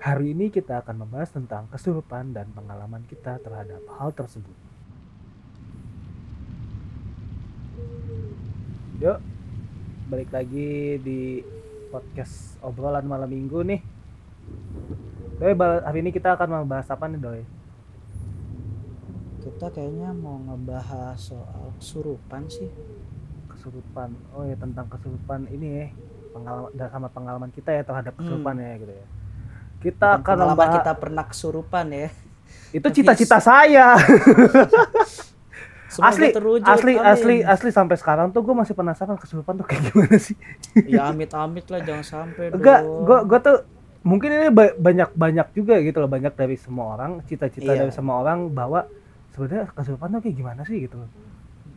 Hari ini kita akan membahas tentang kesurupan dan pengalaman kita terhadap hal tersebut. Yuk, balik lagi di podcast obrolan malam minggu nih. Doi, hari ini kita akan membahas apa nih Doi? Kita kayaknya mau ngebahas soal kesurupan sih. Kesurupan. Oh ya tentang kesurupan ini ya. Pengalaman dan sama pengalaman kita ya terhadap kesurupan ya gitu ya. Kita Dan akan membahas kita pernah kesurupan ya. itu cita-cita saya. Semoga asli terwujud, asli amin. asli asli sampai sekarang tuh gue masih penasaran kesurupan tuh kayak gimana sih Ya amit-amit lah jangan sampai enggak gue gue tuh mungkin ini ba- banyak banyak juga gitu loh banyak dari semua orang cita-cita Iya. dari semua orang bahwa sebenarnya kesurupan tuh kayak gimana sih gitu loh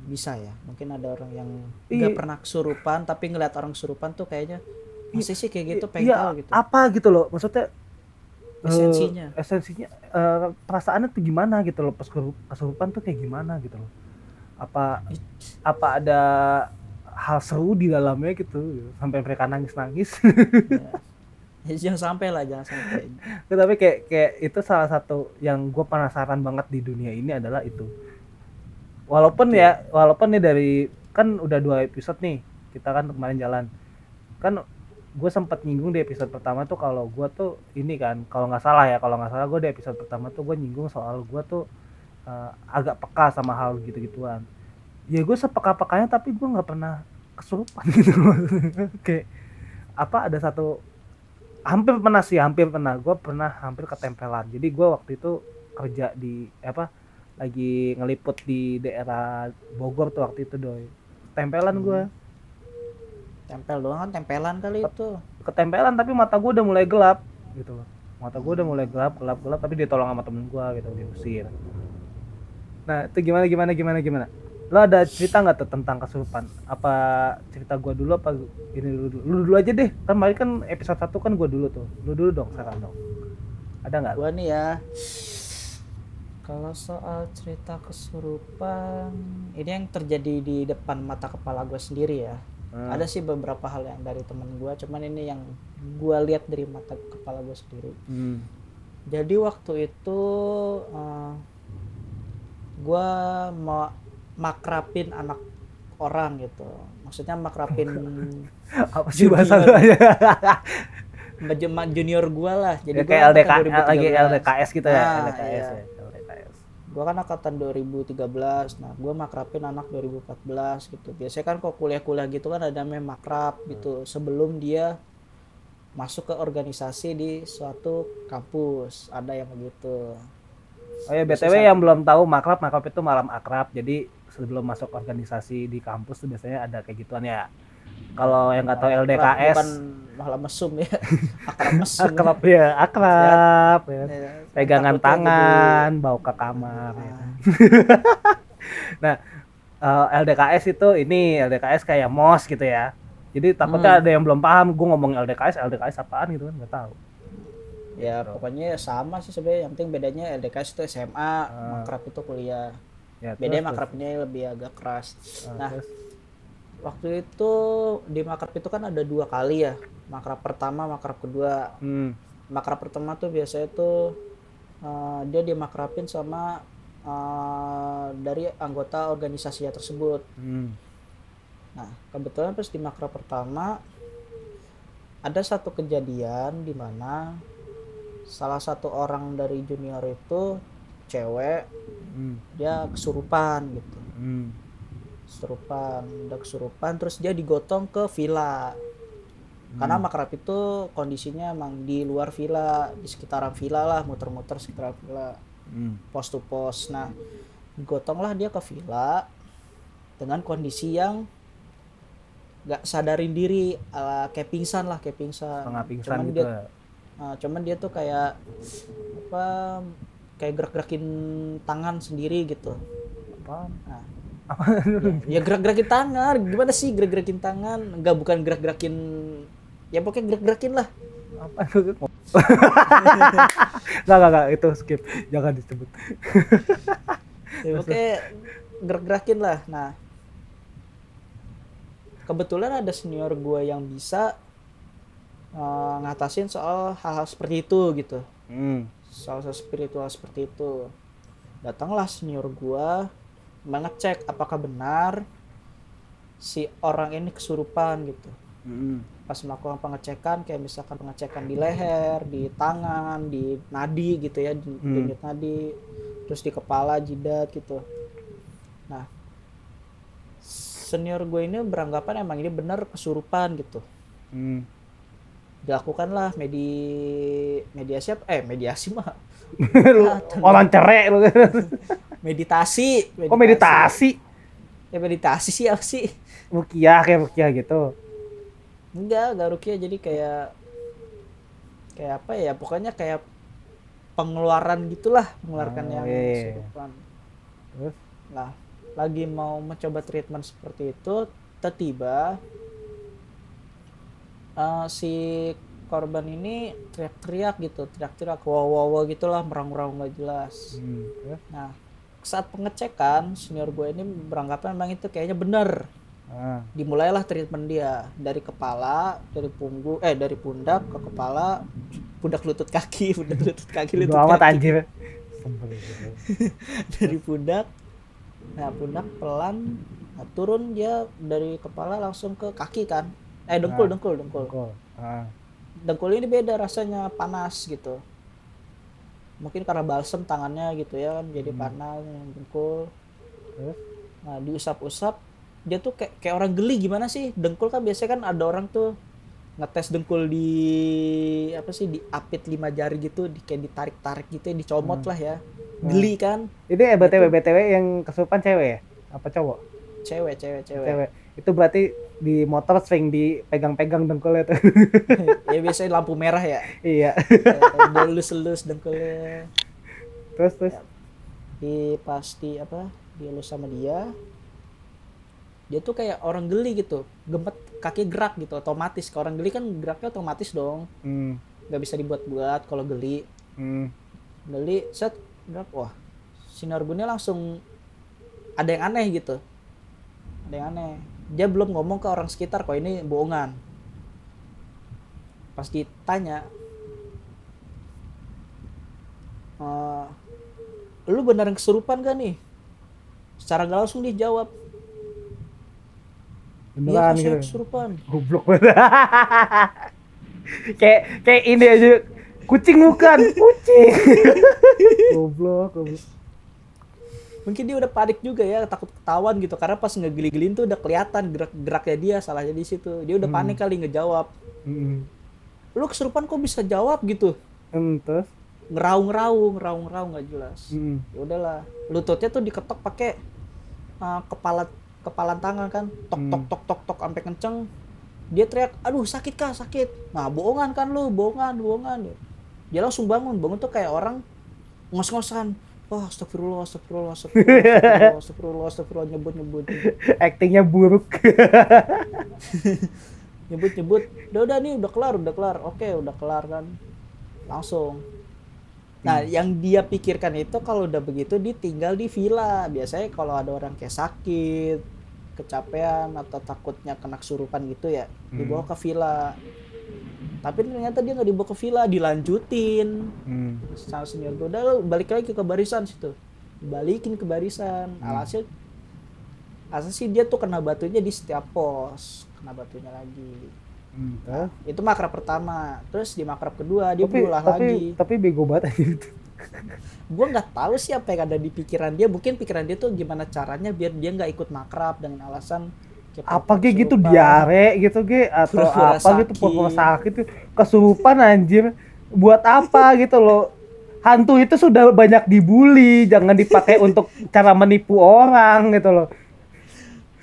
Bisa ya. Mungkin ada orang yang Iya. nggak pernah kesurupan tapi ngeliat orang kesurupan tuh kayaknya masih sih kayak gitu pengen iya, tahu gitu. apa gitu loh maksudnya Esensinya. esensinya eh, perasaannya tuh gimana gitu loh pas kesurup- kesurupan tuh kayak gimana gitu loh. Apa apa ada hal seru di dalamnya gitu sampai mereka nangis nangis Ya, jangan sampai lah, jangan sampai. Tapi kayak kayak itu salah satu yang gue penasaran banget di dunia ini adalah itu. Walaupun ya walaupun nih dari kan udah dua episode nih kita kan kemarin jalan. Kan gue sempat nyinggung di episode pertama tuh kalau gue tuh ini kan kalau nggak salah ya kalau nggak salah gue di episode pertama tuh gue nyinggung soal gue tuh eh, agak peka sama hal gitu-gituan. Ya gue sepeka-pekanya tapi gue nggak pernah kesurupan gitu kayak apa ada satu hampir pernah sih hampir pernah. Gue pernah hampir ketempelan. Jadi gue waktu itu kerja di apa lagi ngeliput di daerah Bogor tuh waktu itu doi. Tempelan gue Tempel doang kan tempelan kali itu. ketempelan tapi mata gue udah mulai gelap gitu loh. Mata gue udah mulai gelap gelap gelap tapi ditolong sama temen gue gitu diusir. Nah itu gimana gimana gimana gimana? Lo ada cerita nggak tuh tentang kesurupan? Apa cerita gue dulu apa ini dulu dulu? Lu dulu aja deh. Kan kemarin kan episode satu kan gue dulu tuh. Lu dulu dong sekarang dong. Ada nggak? Gua nih ya. Kalau soal cerita kesurupan, ini yang terjadi di depan mata kepala gue sendiri ya. Hmm. Ada sih beberapa hal yang dari temen gue, cuman ini yang gue lihat dari mata kepala gue sendiri. Hmm. Jadi waktu itu eh, gue mau makrapin anak orang gitu. Maksudnya makrapin apa sih bahasa lu aja junior gue lah. Jadi ya, kayak LDK lagi 2013. LDKS gitu ya Nah, LDKS iya. ya LDKS Gue kan angkatan 2013. Nah, gue makrapin anak 2014 gitu. Biasanya kan kok kuliah-kuliah gitu kan ada namanya makrab gitu sebelum dia masuk ke organisasi di suatu kampus. Ada yang begitu. oh ya btw yang belum tahu makrab makrab itu malam akrab jadi sebelum masuk organisasi di kampus tuh biasanya ada kayak gituan ya kalau yang nggak tahu LDKS bukan malah mesum ya. Akrab mesum. akrab ya akrab ya. Ya, pegangan takutnya tangan bawa ke kamar ya. ah, nah eh, LDKS itu ini LDKS kayak mos gitu ya jadi takutnya Hmm. ada yang belum paham gue ngomong LDKS LDKS apaan gitu kan nggak tahu ya pokoknya sama sih sebenarnya yang penting bedanya LDKS itu SMA, makrab itu kuliah. ya, Bedanya makrabnya lebih agak keras. Ah, Nah, terus. Waktu itu di makrab itu kan ada dua kali ya. Makrab pertama, makrab kedua. Hmm. Makrab pertama tuh biasanya tuh eh, dia dimakrabin sama eh, dari anggota organisasinya tersebut. Hmm. Nah, kebetulan pas di makrab pertama ada satu kejadian di mana salah satu orang dari junior itu cewek Hmm. dia kesurupan gitu. Hmm. Kesurupan, udah kesurupan terus dia digotong ke villa. Karena Hmm. makrab itu kondisinya emang di luar villa, di sekitaran villa lah, muter-muter sekitaran villa, Hmm. pos to pos. Nah, digotonglah dia ke villa dengan kondisi yang nggak sadarin diri, ala kayak pingsan lah, kayak pingsan. setengah pingsan Cuman gitu dia, ya. cuman dia tuh kayak apa? Kayak gerak-gerakin tangan sendiri gitu. Apaan? Nah, ya, ya gerak-gerakin tangan, gimana sih gerak-gerakin tangan? Enggak bukan gerak-gerakin. Ya pokoknya gerak-gerakin lah. apa nggak nggak nggak. Itu skip. Jangan disebut. Ya, pokoknya gerak-gerakin lah. Nah, kebetulan ada senior gue yang bisa eh, ngatasin soal hal-hal seperti itu gitu. Hmm. soal spiritual seperti itu. Datanglah senior gua mengecek apakah benar si orang ini kesurupan gitu Hmm. pas melakukan pengecekan kayak misalkan pengecekan di leher di tangan di nadi gitu ya di Hmm. denyut nadi terus di kepala jidat gitu nah senior gue ini beranggapan emang ini benar kesurupan gitu Hmm. dilakukanlah medi mediasi apa eh mediasi mah lu orang cerek lu. meditasi Kok meditasi? ya meditasi sih apa sih Rukiah kayak rukiah gitu. enggak enggak rukiah jadi kayak kayak apa ya pokoknya kayak pengeluaran gitulah mengeluarkan Oh, yang iya, iya. kesurupan. Terus? Nah, lagi mau mencoba treatment seperti itu, tiba-tiba eh, si korban ini teriak-teriak gitu, teriak-teriak wow wow wow gitulah, merang-merang nggak jelas. Hmm. Nah, saat pengecekan, senior gue ini beranggapan memang itu kayaknya bener. Ah. Dimulailah treatment dia dari kepala, dari punggung, eh dari pundak ke kepala, pundak lutut kaki, pundak lutut kaki, lutut Udah amat kaki. anjir. Gitu. dari pundak nah pundak pelan nah, turun dia dari kepala langsung ke kaki kan eh dengkul Nah. dengkul dengkul Kol. Ah. dengkul ini beda rasanya panas gitu mungkin karena balsem tangannya gitu ya kan jadi Hmm. panas yang dengkul Terus? nah diusap-usap dia tuh kayak kayak orang geli gimana sih dengkul kan biasanya kan ada orang tuh ngetes dengkul di apa sih di apit lima jari gitu di kayak ditarik-tarik gitu ya dicomot Hmm. lah ya geli kan Ini eh, BTW BTW yang kesurupan cewek ya? Apa cowok? cewek cewek cewek Cewek. Itu berarti di motor sering dipegang-pegang dengkulnya tuh. ya biasanya lampu merah ya iya. dilus-elus dengkulnya Terus terus. di pasti apa dielus sama dia dia tuh kayak orang geli gitu gemet kaki gerak gitu otomatis kalau orang geli kan geraknya otomatis dong Hmm. nggak bisa dibuat-buat kalau geli Hmm. geli set gerak wah sinar ini langsung ada yang aneh gitu ada yang aneh dia belum ngomong ke orang sekitar kok ini bohongan pas ditanya "Eh, lu beneran kesurupan gak nih secara gak langsung dia jawab iya Beneran gitu. kesurupan Goblok banget. kayak kayak ini aja kucing bukan kucing. goblok, goblok. Mungkin dia udah panik juga ya takut ketahuan gitu. Karena pas ngegeli-gelin tuh udah kelihatan gerak geraknya dia salahnya di situ. Dia udah Hmm. panik kali ngejawab. Hmm. lu kesurupan kok bisa jawab gitu? Hmm, terus? ngeraung-ngeraung ngeraung-ngeraung nggak jelas. Hmm. ya udahlah. Lututnya tuh diketok pakai uh, kepala kepalan tangan kan. Tok Hmm. tok tok tok tok sampai kenceng. Dia teriak aduh sakit kah? Sakit. Nah bohongan kan lu bohongan bohongan. Dia langsung bangun. Bangun tuh kayak orang ngos-ngosan wah astagfirullah astagfirullah astagfirullah astagfirullah astagfirullah nyebut nyebut. Actingnya buruk. nyebut nyebut. Udah udah nih udah kelar udah kelar. Oke udah kelar kan. Langsung. Nah yang dia pikirkan itu kalau udah begitu dia tinggal di villa. Biasanya kalau ada orang kayak sakit kecapean atau takutnya kena kesurupan gitu ya dibawa ke villa tapi ternyata dia nggak dibawa ke villa dilanjutin. Hmm. sama senior gue udah balik lagi ke barisan situ. Balikin ke barisan. Alhasil alhasil sih dia tuh kena batunya di setiap pos kena batunya lagi. Hmm, terus? itu makrab pertama. Terus di makrab kedua dia tapi berulah tapi lagi. tapi bego banget aja gitu. gue nggak tahu sih apa yang ada di pikiran dia. Mungkin pikiran dia tuh gimana caranya biar dia nggak ikut makrab dengan alasan apa ge gitu? diare gitu ge? Atau apa gitu sakit. pura-pura sakit kesurupan anjir. Buat apa gitu loh. Hantu itu sudah banyak dibully jangan dipakai untuk cara menipu orang gitu loh.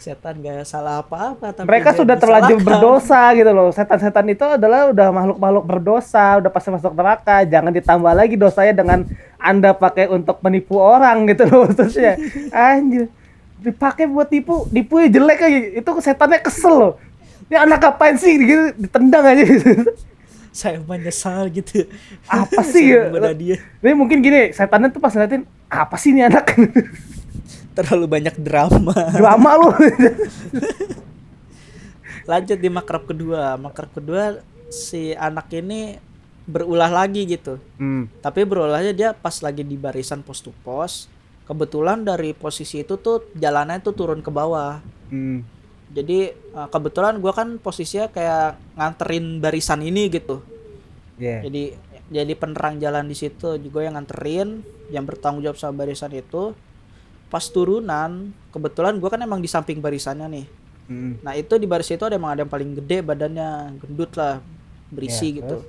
Setan gak salah apa-apa tapi mereka sudah terlanjur berdosa gitu loh. Setan-setan itu adalah udah makhluk-makhluk berdosa udah pasti masuk neraka. Jangan ditambah lagi dosanya dengan anda pakai untuk menipu orang gitu loh maksudnya. Anjir dipakai buat tipu tipu jelek aja. Itu setannya kesel loh. Ini anak apain sih? Gitu ditendang aja. Gitu. saya menyesal gitu. Apa sih? Ya? dia. Ini mungkin gini setannya tuh pas ngeliatin apa sih ini anak? Terlalu banyak drama. Drama lu. Lanjut di makrab kedua. Makrab kedua si anak ini berulah lagi gitu. Hmm. tapi berulahnya dia pas lagi di barisan pos to pos kebetulan dari posisi itu tuh jalannya tuh turun ke bawah Hmm. jadi eh, kebetulan gua kan posisinya kayak nganterin barisan ini gitu Yeah. jadi jadi penerang jalan di situ juga yang nganterin yang bertanggung jawab sama barisan itu pas turunan kebetulan gua kan emang di samping barisannya nih Hmm. nah itu di baris itu ada emang ada yang paling gede badannya gendut lah berisi Ya, gitu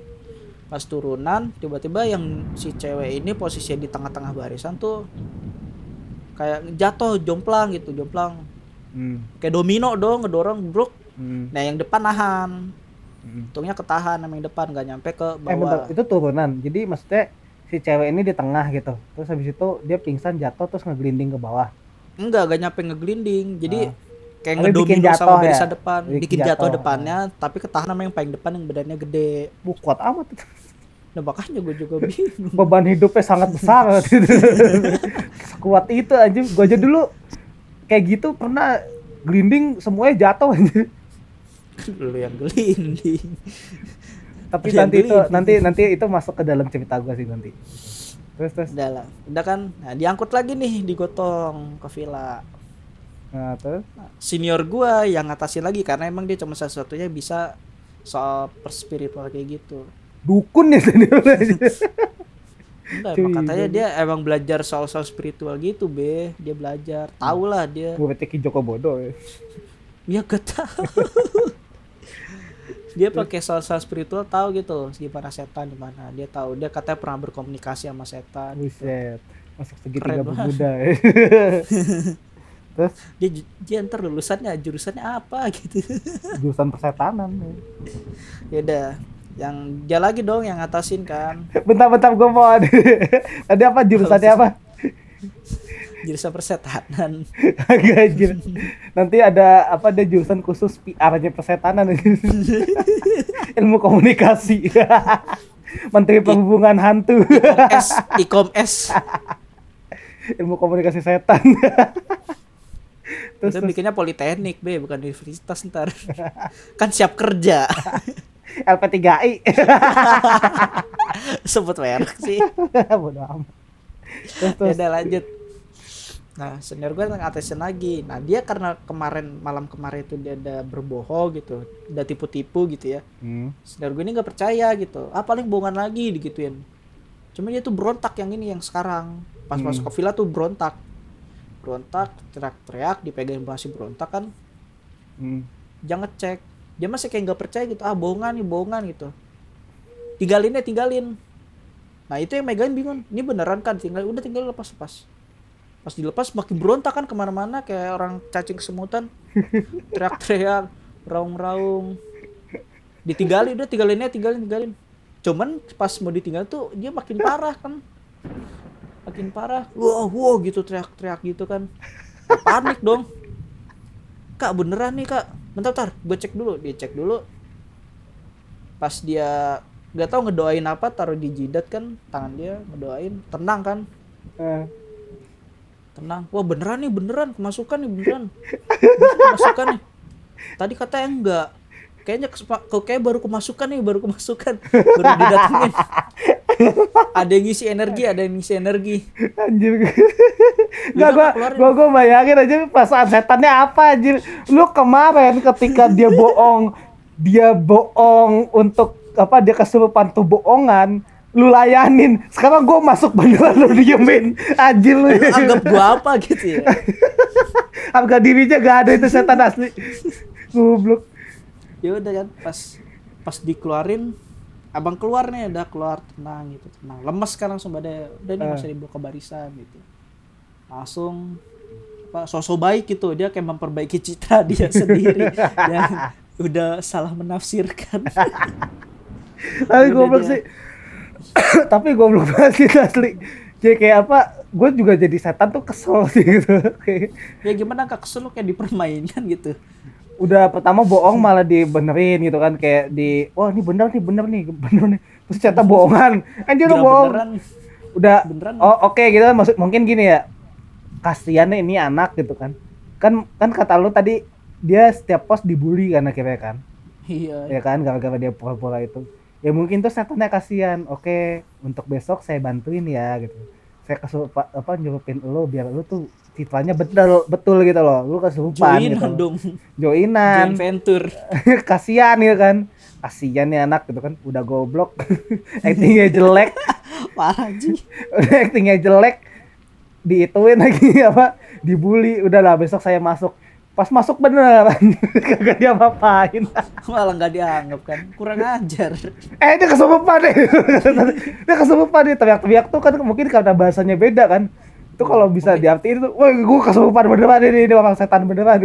pas turunan tiba-tiba yang si cewek ini posisinya di tengah-tengah barisan tuh kayak jatuh jomplang gitu jomplang Hmm. kayak domino dong ngedorong bro Hmm. nah yang depan nahan Hmm. untungnya ketahan sama yang depan nggak nyampe ke Eh bentar, bawah itu turunan. Jadi maksudnya si cewek ini di tengah gitu. Terus habis itu dia pingsan jatuh terus ngegelinding ke bawah. enggak gak nyampe ngegelinding jadi kayak Tapi bikin ngedomino jatuh sama ya? barisan depan Bikin bikin, jatuh, jatuh. depannya tapi ketahan sama yang paling depan yang badannya gede Bu, kuat amat itu. nah makanya gue juga bingung Beban hidupnya sangat besar. Kuat itu anjing. Gua aja dulu kayak gitu pernah gelinding semuanya jatuh anjing. lu yang gelinding Tapi yang nanti itu nanti nanti itu masuk ke dalam cerita gua sih nanti. Terus terus. udah lah udah kan nah diangkut lagi nih digotong ke villa Nah, terus Nah, senior gua yang ngatasin lagi karena emang dia cuma satu-satunya bisa soal perspiritual kayak gitu dukun ya tadi. Enggak, emang katanya dia emang belajar soal-soal spiritual gitu be dia belajar tahu lah dia berarti Ki Joko Bodo. ya. ya gak tahu dia pakai soal-soal spiritual tahu gitu gimana setan di mana dia tahu dia katanya pernah berkomunikasi sama setan gitu. Buset. Masuk segitiga bermuda. ya. Terus dia dia ntar lulusannya jurusannya apa gitu jurusan persetanan. ya. ya udah yang dia lagi dong yang ngatasin kan Bentar-bentar gue mau ada. Tadi apa jurusannya apa? jurusan persetanan Agak anjir. Nanti ada apa ada jurusan khusus PR-nya persetanan. Ilmu komunikasi. Menteri Perhubungan Hantu. S ikom S Ilmu komunikasi setan. terus, terus bikinnya politeknik be bukan universitas ntar kan siap kerja LP3I. sebut merek sih Bodoh amat. Terus, ya terus. udah lanjut nah senior gue ngatesin lagi nah dia karena kemarin malam kemarin itu dia ada berbohong gitu udah tipu-tipu gitu ya Hmm. senior gue ini nggak percaya gitu ah paling bohongan lagi digituin cuma dia tuh berontak yang ini yang sekarang pas Hmm. masuk ke villa tuh berontak berontak teriak-teriak dipegang masih berontak kan Hmm. jangan ngecek dia masih kayak nggak percaya gitu ah bohongan nih bohongan gitu. Tinggalin ya tinggalin. Nah itu yang megangin bingung ini beneran kan? Tinggal udah tinggal lepas lepas. Pas dilepas makin berontak kan ke mana-mana kayak orang cacing kesemutan teriak-teriak raung-raung. Ditinggalin udah tinggalinnya tinggalin tinggalin. Cuman pas mau ditinggal tuh dia makin parah kan. Makin parah. Wow wow gitu teriak-teriak gitu kan. Panik dong. Kak beneran nih kak bentar bentar. Gue cek dulu dia cek dulu. Pas dia nggak tahu ngedoain apa taruh di jidat kan tangan dia ngedoain. Tenang kan? Eh, tenang. Wah beneran nih beneran. Kemasukan nih beneran. Kemasukan nih. Tadi katanya enggak. Kayaknya kok kayak baru kemasukan nih baru kemasukan. Baru didatengin ada yang ngisi energi ada yang ngisi energi anjir. Enggak Udah, gua, gua gua bayangin aja perasaan setannya apa anjir. Lu kemarin ketika dia bohong, dia bohong untuk apa dia kesurupan tuh bohongan, lu layanin. Sekarang gua masuk beneran lu diemin. Anjir lu. anggap gua apa gitu ya Harga dirinya gak ada itu setan asli. Goblok. ya udah kan pas pas dikeluarin abang keluar nih udah keluar tenang gitu tenang lemes kan langsung pada udah nih Eh. masih dibawa ke barisan gitu langsung apa sosok baik gitu dia kayak memperbaiki citra dia sendiri yang udah salah menafsirkan Tapi goblok dia. sih. Tapi goblok banget sih asli. Jadi kayak apa? Gue juga jadi setan tuh kesel sih gitu. Kayak ya gimana kak kesel lu kayak dipermainkan gitu udah pertama bohong malah dibenerin gitu kan kayak di wah ini bener nih bener nih bener nih. Terus ternyata bohongan. Anjir lu Gila bohong. beneran. Udah beneran. Oh oke gitu kan. Maksud mungkin gini ya kasihannya ini anak gitu kan. Kan kan kata lu tadi dia setiap pos dibully kan akhirnya kan. Iya. Ya kan gara-gara dia pura-pura itu. Ya mungkin tuh setannya kasihan oke untuk besok saya bantuin ya gitu. Saya kesurupan apa nyurupin lo biar lo tuh citranya betul betul gitu loh. Lu kesurupan gitu. joinan dong. Joinan. Join venture. Kasihan ya kan. Kasihan nih anak gitu kan. Udah goblok. Actingnya jelek. Parah Ji. udah actingnya jelek. Diituin lagi apa dibully. Udahlah besok saya masuk. Pas masuk beneran kagak dia apain malah nggak dianggap kan. Kurang ajar. Eh dia kesurupan deh dia kesurupan deh teriak-teriak tuh kan mungkin karena bahasanya beda kan itu kalau bisa diartiin tuh woi gue kesurupan beneran ini ini orang setan beneran.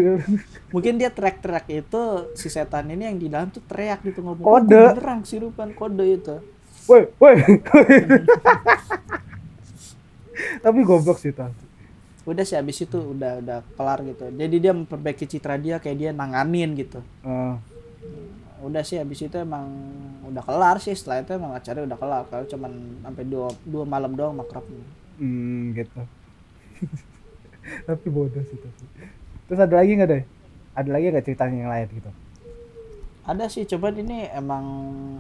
Mungkin dia teriak-teriak itu si setan ini yang di dalam tuh teriak gitu ngomong Kode. "Oh, gua beneran sirupan kode itu. Woi woi. Tapi goblok sih tuh udah sih habis itu udah udah kelar gitu. Jadi dia memperbaiki citra dia kayak dia nanganin gitu. Eh, udah sih habis itu emang udah kelar sih. Setelah itu emang acaranya udah kelar. Kalau cuman sampai dua dua malam doang makrabnya hmm gitu. Tapi bodoh sih tuh terus ada lagi nggak deh ada lagi nggak ceritanya yang lain gitu? Ada sih coba ini emang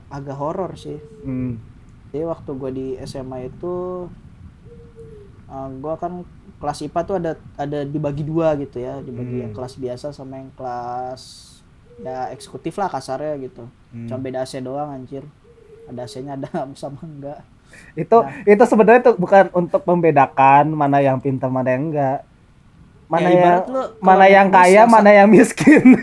agak horor sih. Hmm. jadi waktu gue di SMA itu eh, gua kan kelas IPA tuh ada ada dibagi dua gitu ya. Dibagi Hmm. yang kelas biasa sama yang kelas ya eksekutif lah kasarnya gitu. Hmm. cuma beda AC doang anjir. Ada AC-nya ada sama enggak itu itu sebenarnya tuh bukan untuk membedakan mana yang pintar mana yang enggak. Mana Ya, yang lu mana yang kaya yang mana yang miskin.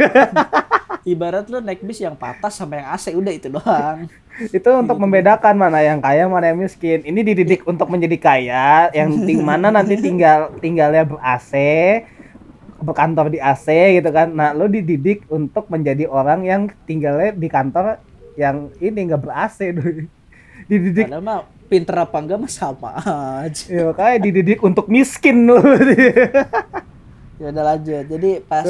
Ibarat lu naik bis yang patah sama yang AC udah itu doang. Itu untuk membedakan mana yang kaya mana yang miskin. Ini dididik untuk menjadi kaya yang ting mana nanti tinggal tinggalnya ber AC berkantor di AC gitu kan. Nah lo dididik untuk menjadi orang yang tinggalnya di kantor yang ini nggak ber AC dididik padahal mah pinter apa enggak mah sama aja. Ya kayak dididik untuk miskin lo ya udah lanjut. Jadi pas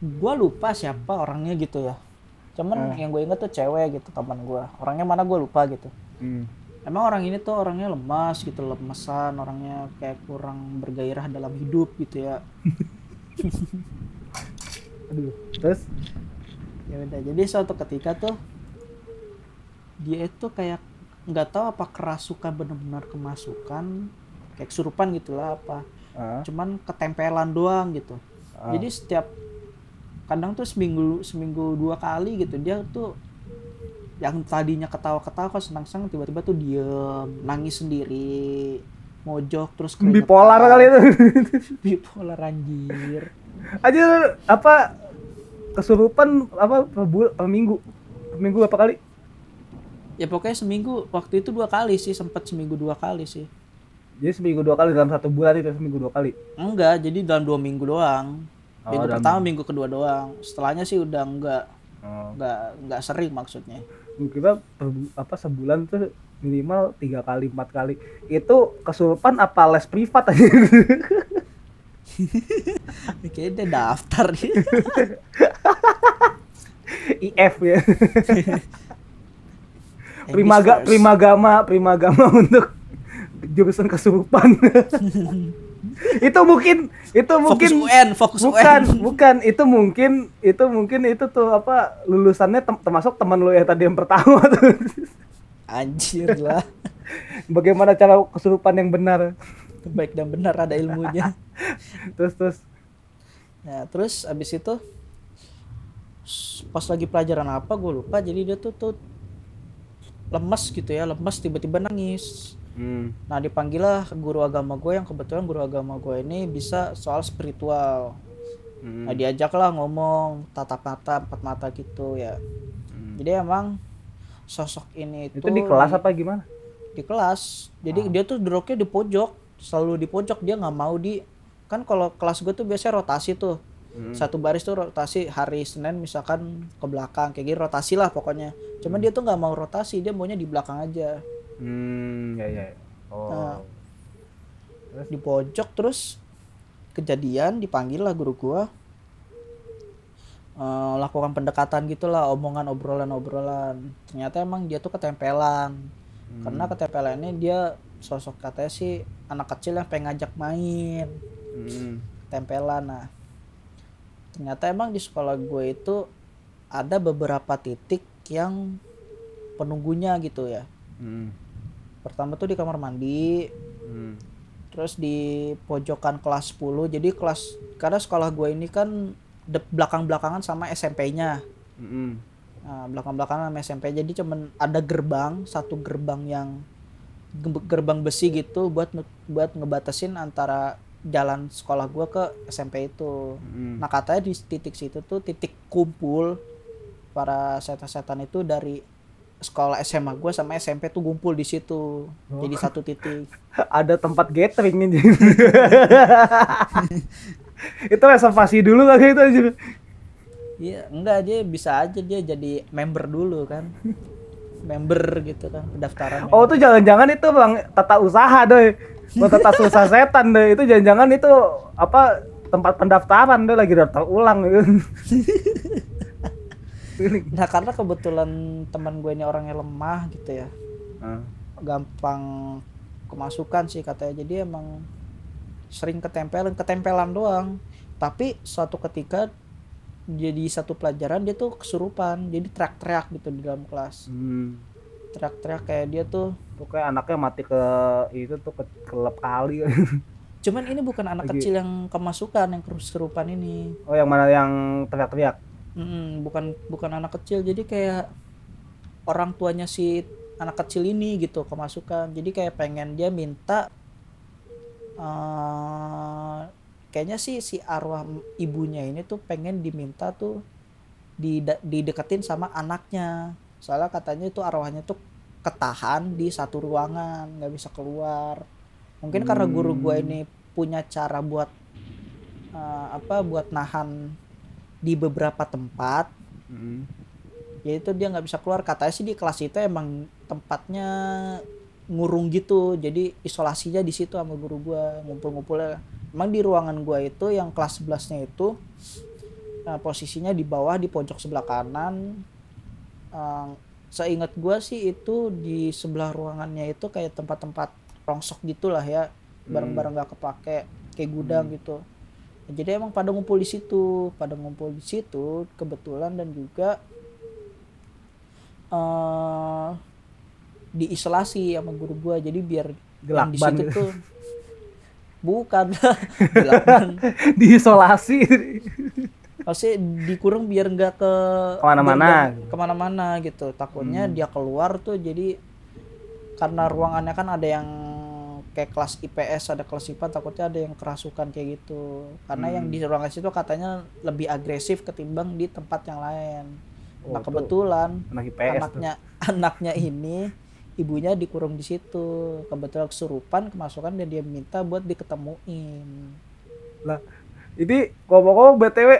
gua lupa siapa orangnya gitu ya. Cuman yang gue inget tuh cewek gitu teman gua. Orangnya mana gua lupa gitu. Hmm. emang orang ini tuh orangnya lemas gitu lemesan orangnya kayak kurang bergairah dalam hidup gitu ya. Aduh terus? Ya udah jadi suatu ketika tuh dia itu kayak nggak tahu apa kerasukan benar-benar kemasukan kayak kesurupan gitulah apa. Ah, cuman ketempelan doang gitu. Ah. jadi setiap kadang tuh seminggu seminggu dua kali gitu dia tuh yang tadinya ketawa-ketawa senang-senang tiba-tiba tuh diem nangis sendiri mojok terus keringetan. bipolar kali itu. Bipolar anjir. Aja apa kesurupan apa per, bul- per minggu per minggu berapa kali ya pokoknya seminggu waktu itu dua kali sih sempat seminggu dua kali sih. Jadi seminggu dua kali dalam satu bulan itu seminggu dua kali? Enggak jadi dalam dua minggu doang. Oh, minggu dalam- pertama minggu kedua doang. Setelahnya sih udah enggak oh. enggak enggak sering maksudnya. Bu- apa sebulan tuh minimal tiga kali empat kali. Itu kesurupan apa les privat aja? Kayaknya dia daftar. IF ya primaga primagama primagama untuk jurusan kesurupan. Itu mungkin itu mungkin fokus UN fokus bukan UN bukan itu mungkin itu mungkin itu tuh apa lulusannya tem- termasuk teman lu ya tadi yang pertama tuh. Anjir lah. Bagaimana cara kesurupan yang benar? Baik dan benar ada ilmunya. Terus terus. Ya terus abis itu pas lagi pelajaran apa gue lupa. Jadi dia tuh tuh lemes gitu ya lemes tiba-tiba nangis hmm. nah dipanggil lah guru agama gue yang kebetulan guru agama gue ini bisa soal spiritual Hmm. nah diajak lah ngomong tatap mata empat mata gitu ya Hmm. jadi emang sosok ini itu di kelas apa gimana di kelas jadi Ah. dia tuh duduknya di pojok selalu di pojok dia nggak mau di kan kalau kelas gue tuh biasanya rotasi tuh Hmm. satu baris tuh rotasi hari Senin misalkan ke belakang kayak gitu rotasi lah pokoknya. Cuman dia tuh nggak mau rotasi dia maunya di belakang aja. Hmm ya ya. Oh. Nah. di pojok terus kejadian dipanggil lah guru gua. Eh, lakukan pendekatan gitulah omongan obrolan-obrolan. Ternyata emang dia tuh ketempelan. Karena ketempelannya dia sosok katanya sih anak kecil yang pengen ngajak main. Hmm. tempelan nah ternyata emang di sekolah gue itu ada beberapa titik yang penunggunya gitu ya Hmm. pertama tuh di kamar mandi Hmm. terus di pojokan kelas 10 jadi kelas karena sekolah gue ini kan de- belakang-belakangan sama SMP-nya Hmm. nah, belakang-belakangan sama SMP jadi cuman ada gerbang satu gerbang yang ge- gerbang besi gitu buat buat ngebatasin antara jalan sekolah gue ke SMP itu Hmm. nah katanya di titik situ tuh titik kumpul para setan-setan itu dari sekolah SMA gue sama SMP tuh ngumpul di situ jadi satu titik ada tempat gathering ini. itu reservasi dulu kali itu aja. Iya, enggak aja bisa aja dia jadi member dulu kan. member gitu kan, pendaftaran. Oh tuh jangan-jangan itu bang tata usaha doi. Tata usaha setan deh. Itu jangan-jangan itu apa tempat pendaftaran deh lagi daftar ulang. Nah, karena kebetulan teman gue ini orangnya lemah gitu ya. Ah. Gampang kemasukan sih katanya. Jadi emang sering ketempelan, ketempelan doang. Tapi suatu ketika jadi satu pelajaran dia tuh kesurupan, jadi teriak-teriak gitu di dalam kelas. Hmm. Teriak-teriak kayak dia tuh Tuh kayak anaknya mati ke itu tuh ke kelep kali. Cuman ini bukan anak Lagi- kecil yang kemasukan yang kesurupan ini. oh yang mana yang teriak-teriak? Mm, bukan bukan anak kecil jadi kayak orang tuanya si anak kecil ini gitu kemasukan jadi kayak pengen dia minta eh kayaknya sih si arwah ibunya ini tuh pengen diminta tuh dide- dideketin sama anaknya soalnya katanya itu arwahnya tuh ketahan di satu ruangan nggak bisa keluar. Mungkin karena guru gua Hmm. ini punya cara buat eh, apa buat nahan di beberapa tempat. Hmm. yaitu dia nggak bisa keluar. Katanya sih di kelas itu emang tempatnya ngurung gitu. Jadi isolasinya di situ sama guru gua ngumpul-ngumpulnya. Emang di ruangan gua itu yang kelas 11 nya itu eh, posisinya di bawah di pojok sebelah kanan Eh, seingat gua sih itu di sebelah ruangannya itu kayak tempat-tempat rongsok gitulah ya. Barang-barang nggak kepake kayak gudang gitu. Jadi emang pada ngumpul di situ pada ngumpul di situ kebetulan dan juga eh diisolasi sama guru gua. Jadi biar yang di situ gitu. tuh bukan. Diisolasi. Maksudnya dikurung biar nggak ke Ke mana-mana. nggak ke mana-mana gitu takutnya Hmm. dia keluar tuh jadi karena ruangannya kan ada yang kayak kelas IPS ada kelas IPA takutnya ada yang kerasukan kayak gitu karena yang Hmm. di ruangan situ katanya lebih agresif ketimbang di tempat yang lain Oh, nah kebetulan anak IPS tuh. anaknya anaknya ini ibunya dikurung di situ kebetulan kesurupan kemasukan dan dia minta buat diketemuin Lah, ini ngomong-ngomong BTW,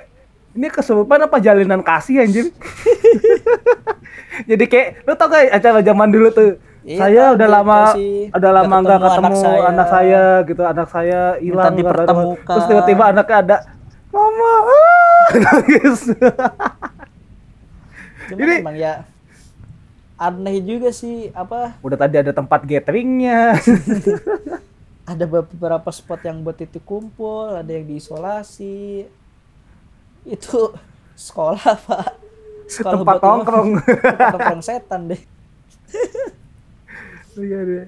ini kesurupan apa jalinan kasih anjir? Jadi kayak lu tau gak acara zaman dulu tuh Iya, saya udah lama sih. udah lama Nggak ketemu ketemu anak anak saya. saya. gitu anak saya hilang terus tiba-tiba anaknya ada mama ah!" nangis Cuman Ini- emang ya aneh juga sih apa udah tadi ada tempat gatheringnya ada beberapa spot yang buat titik kumpul ada yang diisolasi itu sekolah pak. Sekolah tempat buat nongkrong. Tempat nongkrong setan deh. Iya, iya.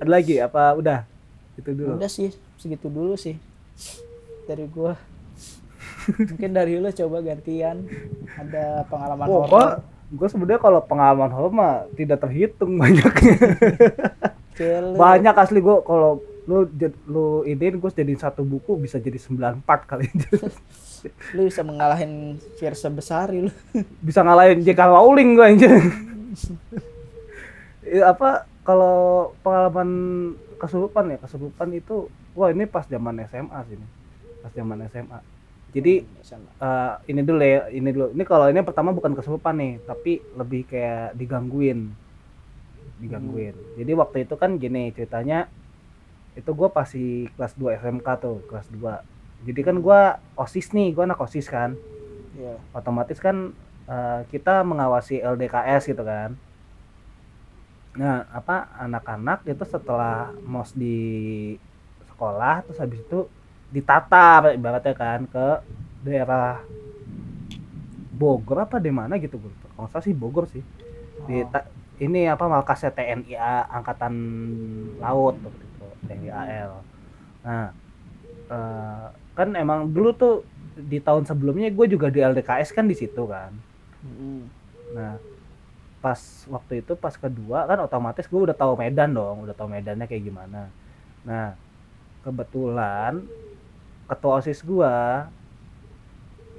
ada lagi? Apa udah? Itu dulu. Udah sih segitu dulu sih. Dari gua. Mungkin dari lu coba gantian. Ada pengalaman Wah, horor. gua, gua sebenarnya kalau pengalaman horor mah tidak terhitung banyaknya. Banyak asli gua kalau lu lu ini gue jadi satu buku bisa jadi 9 part kali. Lu bisa mengalahin Fiersa Besari lu. Bisa ngalahin J.K. Rowling gue anjir Ya, apa kalau pengalaman kesurupan ya kesurupan itu wah ini pas zaman SMA sih ini. Pas zaman SMA jadi eh, ini dulu ya ini dulu. Ini kalau ini pertama bukan kesurupan nih tapi lebih kayak digangguin. Digangguin. Jadi waktu itu kan gini ceritanya itu gue pasti kelas 2 SMK tuh kelas 2 jadi kan gue osis nih gue anak osis kan. Iya. otomatis kan eh, kita mengawasi LDKS gitu kan. Nah apa anak-anak itu setelah mos di sekolah terus habis itu ditata ibaratnya kan ke daerah Bogor apa di mana gitu gue kalau salah sih Bogor sih. Di Oh. ini apa markasnya TNI A- angkatan laut TNI AL nah eh, kan emang dulu tuh di tahun sebelumnya gue juga di LDKS kan di situ kan. Nah pas waktu itu pas kedua kan otomatis gue udah tahu Medan dong udah tahu Medannya kayak gimana. Nah kebetulan ketua osis gue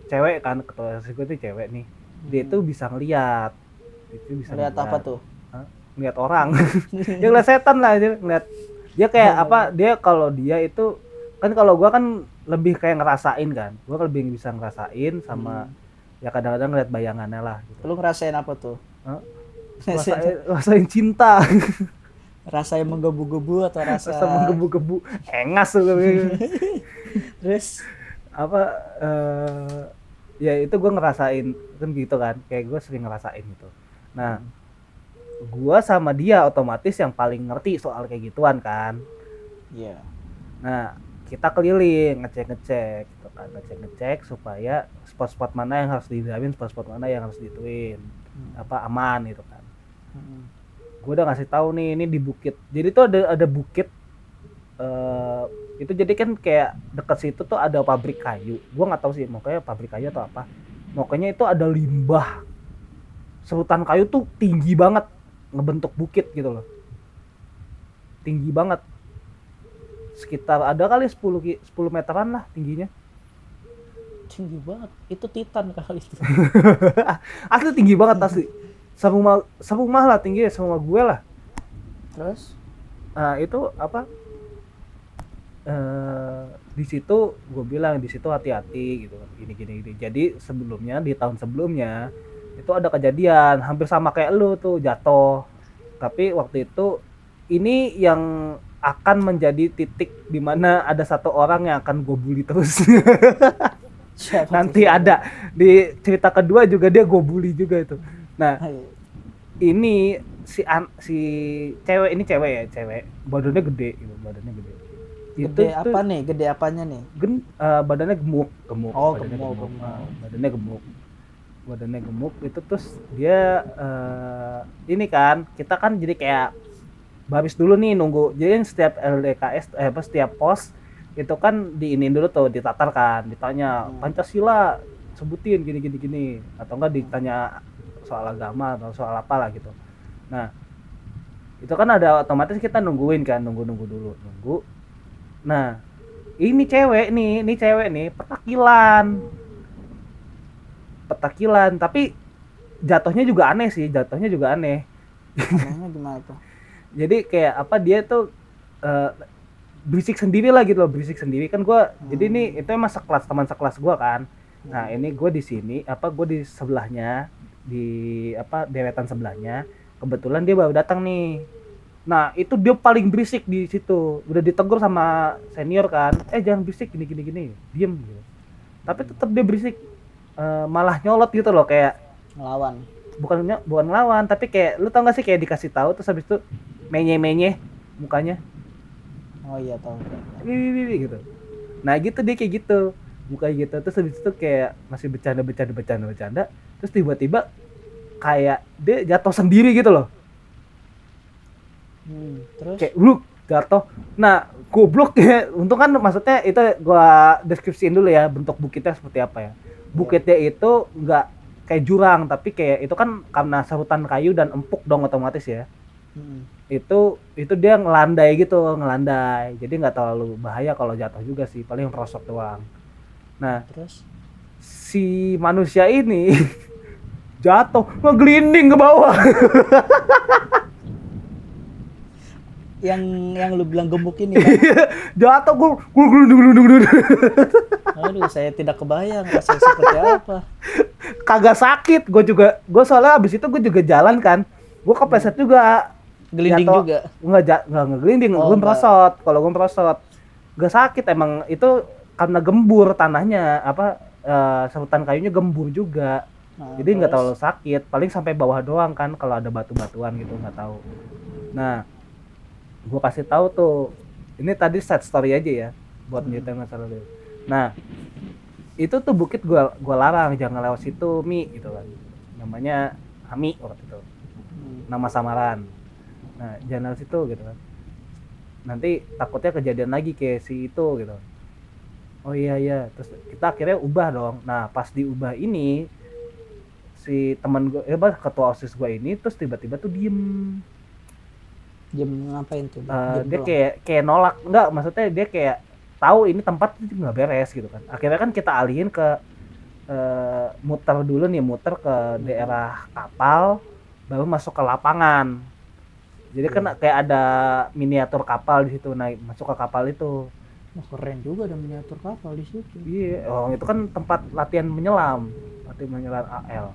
cewek kan ketua osis gue tuh cewek nih dia itu bisa ngeliat. Itu bisa lihat apa tuh? Ngeliat orang. Dia ngeliat setan lah ngeliat dia kayak Oh. apa dia kalau dia itu kan kalau gua kan lebih kayak ngerasain kan. Gua lebih bisa ngerasain sama Hmm. ya kadang-kadang ngeliat bayangannya lah gitu. Lu ngerasain apa tuh? Ngerasain cinta. Rasain menggebu-gebu atau rasa rasa menggebu-gebu. Engas tuh terus? Apa eh ya itu gua ngerasain kan gitu kan. Kayak gua sering ngerasain gitu. Nah gua sama dia otomatis yang paling ngerti soal kayak gituan kan iya Nah, kita keliling ngecek-ngecek gitu kan, ngecek-ngecek supaya spot-spot mana yang harus didamin, spot-spot mana yang harus dituin, Hmm. apa aman gitu kan. Mm-mm. Gue udah ngasih tahu nih ini di bukit. Jadi tuh ada ada bukit eh itu jadi kan kayak dekat situ tuh ada pabrik kayu. Gua nggak tahu sih makanya pabrik kayu atau apa. Makanya itu ada limbah. Serutan kayu tuh tinggi banget ngebentuk bukit gitu loh. Tinggi banget. Sekitar ada kali 10 ki- 10 meteran lah tingginya. tinggi banget itu titan kali itu Asli tinggi banget asli. Serumah serumah lah tinggi serumah gue lah. terus Nah, itu apa? eh di situ gue bilang di situ hati-hati gitu kan gini gini gini. Jadi sebelumnya di tahun sebelumnya itu ada kejadian hampir sama kayak lu tuh jatuh. Tapi waktu itu ini yang akan menjadi titik di mana ada satu orang yang akan gue bully terus. Nanti ada. Di cerita kedua juga dia gue bully juga itu. Nah, ini si an, si cewek ini cewek ya cewek. Badannya gede gitu badannya gede. Gede apa nih? Gede apanya nih? gen, eh, badannya gemuk gemuk. Oh, badannya gemuk, gemuk. Ah, badannya gemuk badannya gemuk itu terus dia eh, ini kan kita kan jadi kayak baris dulu nih nunggu jadi kan setiap LDKS eh apa setiap pos itu kan diinin dulu tuh ditatar kan ditanya Hmm. Pancasila sebutin gini gini gini atau enggak ditanya soal agama atau soal apa lah gitu. Nah itu kan ada otomatis kita nungguin kan nunggu nunggu dulu nunggu. Nah ini cewek nih ini cewek nih petakilan petakilan tapi jatuhnya juga aneh sih jatuhnya juga aneh. Anehnya gimana tuh? Jadi kayak apa dia tuh eh, berisik sendiri lah gitu loh berisik sendiri. Kan gua jadi ini itu emang sekelas teman sekelas gua kan. Nah ini gue di sini apa gue di sebelahnya di apa deretan sebelahnya kebetulan dia baru datang nih. Nah itu dia paling berisik di situ. Udah ditegur sama senior kan eh jangan berisik gini gini gini. Diem gitu. Tapi tetap dia berisik Eh, malah nyolot gitu loh kayak ngelawan. bukan bukan ngelawan tapi kayak lu tau gak sih kayak dikasih tahu terus habis itu menye menye mukanya? Oh iya wih, gitu. Nah gitu dia kayak gitu mukanya gitu. Terus habis itu kayak masih bercanda bercanda bercanda bercanda. Terus tiba-tiba kayak dia jatuh sendiri gitu loh. Hmm, terus? Kayak lu jatuh. Nah goblok ya untung kan maksudnya itu gua deskripsiin dulu ya bentuk bukitnya seperti apa ya bukitnya itu nggak kayak jurang tapi kayak itu kan karena sarutan kayu dan empuk dong otomatis ya. Hmm. itu itu dia ngelandai gitu ngelandai. Jadi nggak terlalu bahaya kalau jatuh juga sih paling merosot doang. Nah terus? si manusia ini jatuh ngeglinding ke bawah yang yang lu bilang gemuk ini kan jatuh gue gue glinding glinding glinding aduh saya tidak kebayang rasanya seperti apa. Kagak sakit gue juga gue soalnya abis itu gue juga jalan kan. Gue kepleset juga. Gelinding Jatuh. juga? Nggak ja, nggak ngeglinding Oh, gue merosot kalau gue merosot gak sakit. Emang itu karena gembur tanahnya apa eh, serutan kayunya gembur juga. Nah, jadi nggak terlalu sakit. Paling sampai bawah doang kan kalau ada batu-batuan gitu nggak tahu. Nah gue kasih tahu tuh ini tadi set story aja ya buat Hmm. nyeritain masalah dulu nah itu tuh bukit gua gua larang jangan lewat situ mi gitu kan. Namanya Ami waktu itu. Hmm. nama samaran. Nah jangan lewat situ gitu kan. Nanti takutnya kejadian lagi kayak si itu gitu. Oh iya iya. Terus kita akhirnya ubah dong. Nah pas diubah ini si teman gue eh ketua osis gue ini terus tiba-tiba tuh diem Jam ngapain tuh? Jam dia doang. kayak kayak nolak. Enggak maksudnya dia kayak tahu ini tempat itu nggak beres gitu kan. Akhirnya kan kita alihin ke eh, muter dulu nih muter ke daerah kapal baru masuk ke lapangan. Jadi kan kayak ada miniatur kapal di situ naik masuk ke kapal itu. Wah, keren juga ada miniatur kapal di situ. iya oh itu kan tempat latihan menyelam latihan menyelam AL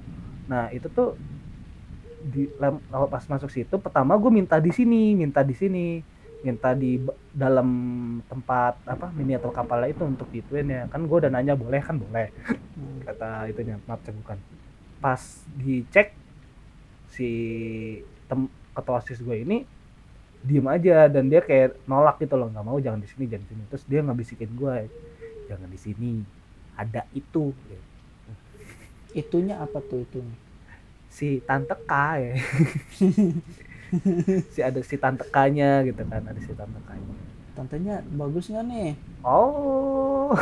nah itu tuh di lem- pas masuk situ pertama gue minta di sini minta di sini minta di dalam tempat apa miniatur kapalnya itu untuk dituin ya. Kan gue udah nanya boleh? Kan boleh. Hmm. kata itunya maaf bukan. Pas dicek si tem ketua osis gue ini diem aja dan dia kayak nolak gitu loh nggak mau jangan di sini jangan di sini. Terus dia nggak bisikin gue jangan di sini ada itu. Itunya apa tuh itunya? Si tante K ya. Si ada si tante K-nya gitu kan ada si tante K-nya. Tantenya bagus nggak nih? oh.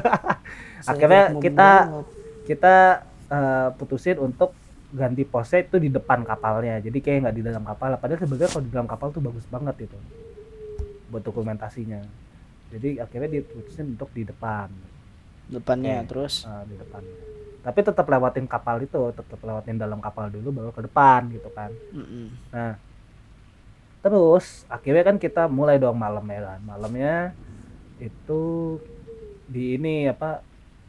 Akhirnya kita- banget. kita eh, putusin untuk ganti pose itu di depan kapalnya. Jadi kayak nggak di dalam kapal. Padahal sebenarnya kalau di dalam kapal tuh bagus banget itu. Buat dokumentasinya. Jadi akhirnya diputusin untuk di depan. Depannya Oke. terus? Eh, di depan tapi tetap lewatin kapal itu tetap lewatin dalam kapal dulu baru ke depan gitu kan. Mm-mm. terus akhirnya kan kita mulai dong malam ya kan. Malamnya itu di ini apa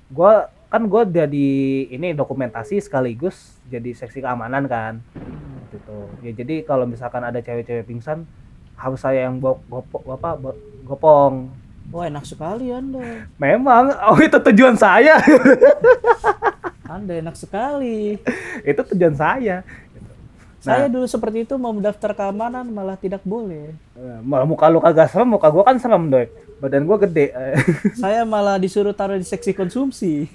gua kan gua jadi ini dokumentasi sekaligus jadi seksi keamanan kan. Waktu itu. Ya jadi kalau misalkan ada cewek-cewek pingsan harus saya yang gop, gopok apa gopong wah enak sekali anda. Memang. Oh itu tujuan saya. Anda enak sekali. Itu tujuan saya. Saya dulu seperti itu mau mendaftar keamanan malah tidak boleh. Eh, malah muka lu kagak serem muka gua kan serem doi. Badan gua gede. Saya malah disuruh taruh di seksi konsumsi.